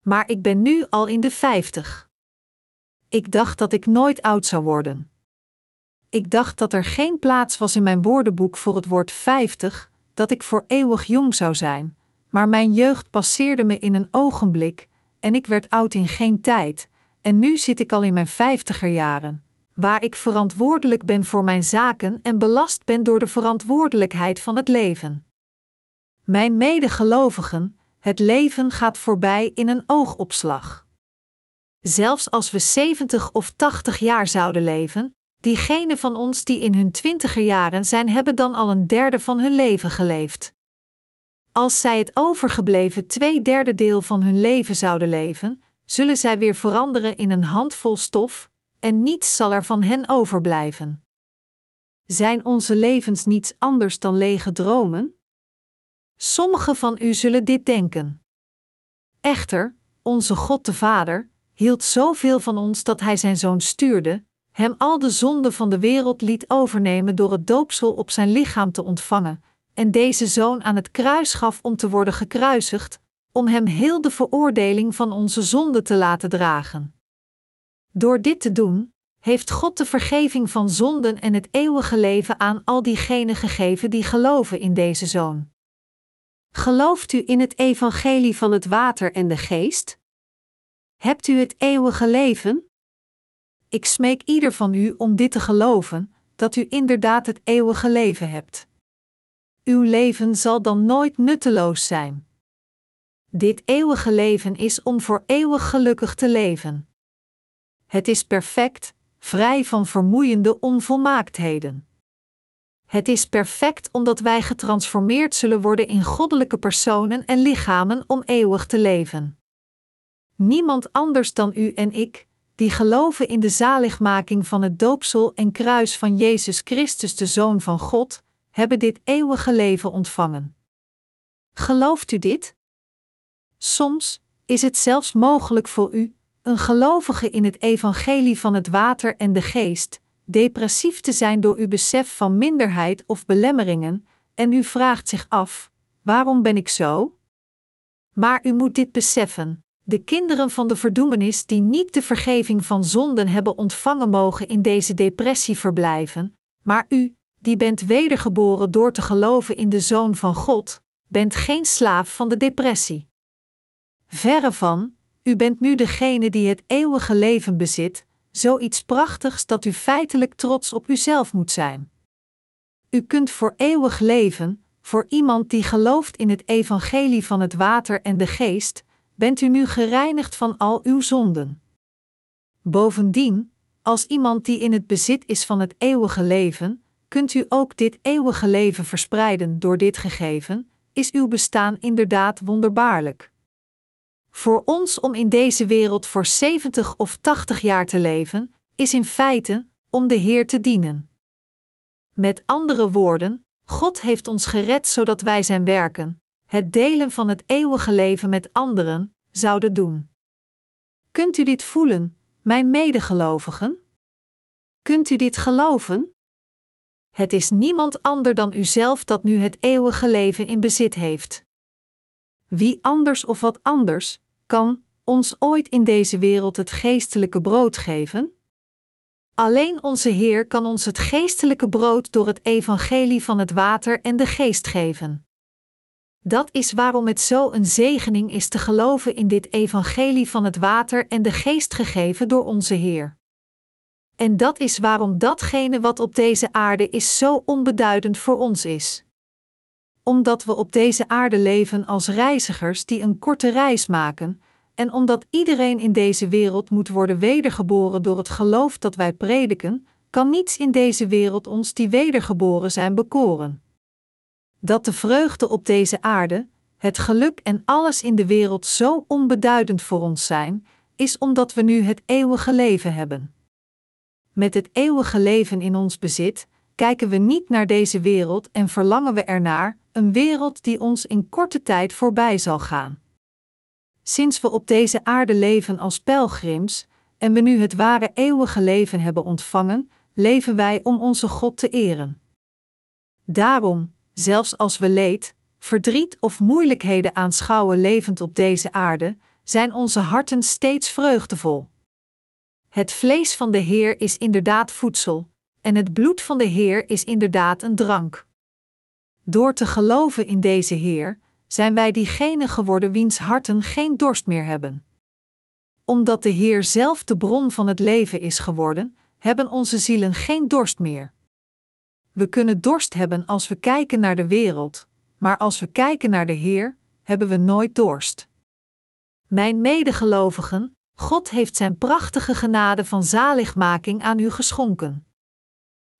Maar ik ben nu al in de vijftig. Ik dacht dat ik nooit oud zou worden. Ik dacht dat er geen plaats was in mijn woordenboek voor het woord vijftig, dat ik voor eeuwig jong zou zijn, maar mijn jeugd passeerde me in een ogenblik, en ik werd oud in geen tijd, en nu zit ik al in mijn vijftiger jaren, waar ik verantwoordelijk ben voor mijn zaken en belast ben door de verantwoordelijkheid van het leven. Mijn medegelovigen, het leven gaat voorbij in een oogopslag. Zelfs als we 70 of 80 jaar zouden leven, diegenen van ons die in hun twintiger jaren zijn, hebben dan al een derde van hun leven geleefd. Als zij het overgebleven twee derde deel van hun leven zouden leven, zullen zij weer veranderen in een handvol stof, en niets zal er van hen overblijven. Zijn onze levens niets anders dan lege dromen? Sommigen van u zullen dit denken. Echter, onze God de Vader hield zoveel van ons dat Hij zijn Zoon stuurde, hem al de zonden van de wereld liet overnemen door het doopsel op zijn lichaam te ontvangen, en deze zoon aan het kruis gaf om te worden gekruisigd, om hem heel de veroordeling van onze zonde te laten dragen. Door dit te doen, heeft God de vergeving van zonden en het eeuwige leven aan al diegenen gegeven die geloven in deze zoon. Gelooft u in het evangelie van het water en de geest? Hebt u het eeuwige leven? Ik smeek ieder van u om dit te geloven, dat u inderdaad het eeuwige leven hebt. Uw leven zal dan nooit nutteloos zijn. Dit eeuwige leven is om voor eeuwig gelukkig te leven. Het is perfect, vrij van vermoeiende onvolmaaktheden. Het is perfect omdat wij getransformeerd zullen worden in goddelijke personen en lichamen om eeuwig te leven. Niemand anders dan u en ik, die geloven in de zaligmaking van het doopsel en kruis van Jezus Christus, de Zoon van God, hebben dit eeuwige leven ontvangen. Gelooft u dit? Soms is het zelfs mogelijk voor u, een gelovige in het evangelie van het water en de geest, depressief te zijn door uw besef van minderheid of belemmeringen, en u vraagt zich af: waarom ben ik zo? Maar u moet dit beseffen: de kinderen van de verdoemenis die niet de vergeving van zonden hebben ontvangen mogen in deze depressie verblijven, maar u, die bent wedergeboren door te geloven in de Zoon van God, bent geen slaaf van de depressie. Verre van, u bent nu degene die het eeuwige leven bezit, zoiets prachtigs dat u feitelijk trots op uzelf moet zijn. U kunt voor eeuwig leven, voor iemand die gelooft in het evangelie van het water en de geest, bent u nu gereinigd van al uw zonden. Bovendien, als iemand die in het bezit is van het eeuwige leven, kunt u ook dit eeuwige leven verspreiden door dit gegeven, is uw bestaan inderdaad wonderbaarlijk. Voor ons om in deze wereld voor 70 of 80 jaar te leven, is in feite om de Heer te dienen. Met andere woorden, God heeft ons gered zodat wij zijn werken, het delen van het eeuwige leven met anderen, zouden doen. Kunt u dit voelen, mijn medegelovigen? Kunt u dit geloven? Het is niemand ander dan uzelf dat nu het eeuwige leven in bezit heeft. Wie anders of wat anders kan ons ooit in deze wereld het geestelijke brood geven? Alleen onze Heer kan ons het geestelijke brood door het evangelie van het water en de geest geven. Dat is waarom het zo een zegening is te geloven in dit evangelie van het water en de geest gegeven door onze Heer. En dat is waarom datgene wat op deze aarde is zo onbeduidend voor ons is. Omdat we op deze aarde leven als reizigers die een korte reis maken, en omdat iedereen in deze wereld moet worden wedergeboren door het geloof dat wij prediken, kan niets in deze wereld ons die wedergeboren zijn bekoren. Dat de vreugde op deze aarde, het geluk en alles in de wereld zo onbeduidend voor ons zijn, is omdat we nu het eeuwige leven hebben. Met het eeuwige leven in ons bezit, kijken we niet naar deze wereld en verlangen we ernaar, een wereld die ons in korte tijd voorbij zal gaan. Sinds we op deze aarde leven als pelgrims en we nu het ware eeuwige leven hebben ontvangen, leven wij om onze God te eren. Daarom, zelfs als we leed, verdriet of moeilijkheden aanschouwen levend op deze aarde, zijn onze harten steeds vreugdevol. Het vlees van de Heer is inderdaad voedsel, en het bloed van de Heer is inderdaad een drank. Door te geloven in deze Heer, zijn wij diegenen geworden wiens harten geen dorst meer hebben. Omdat de Heer zelf de bron van het leven is geworden, hebben onze zielen geen dorst meer. We kunnen dorst hebben als we kijken naar de wereld, maar als we kijken naar de Heer, hebben we nooit dorst. Mijn medegelovigen, God heeft Zijn prachtige genade van zaligmaking aan u geschonken.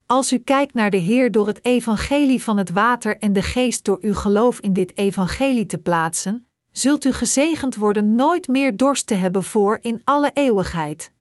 Als u kijkt naar de Heer door het evangelie van het water en de geest door uw geloof in dit evangelie te plaatsen, zult u gezegend worden nooit meer dorst te hebben voor in alle eeuwigheid.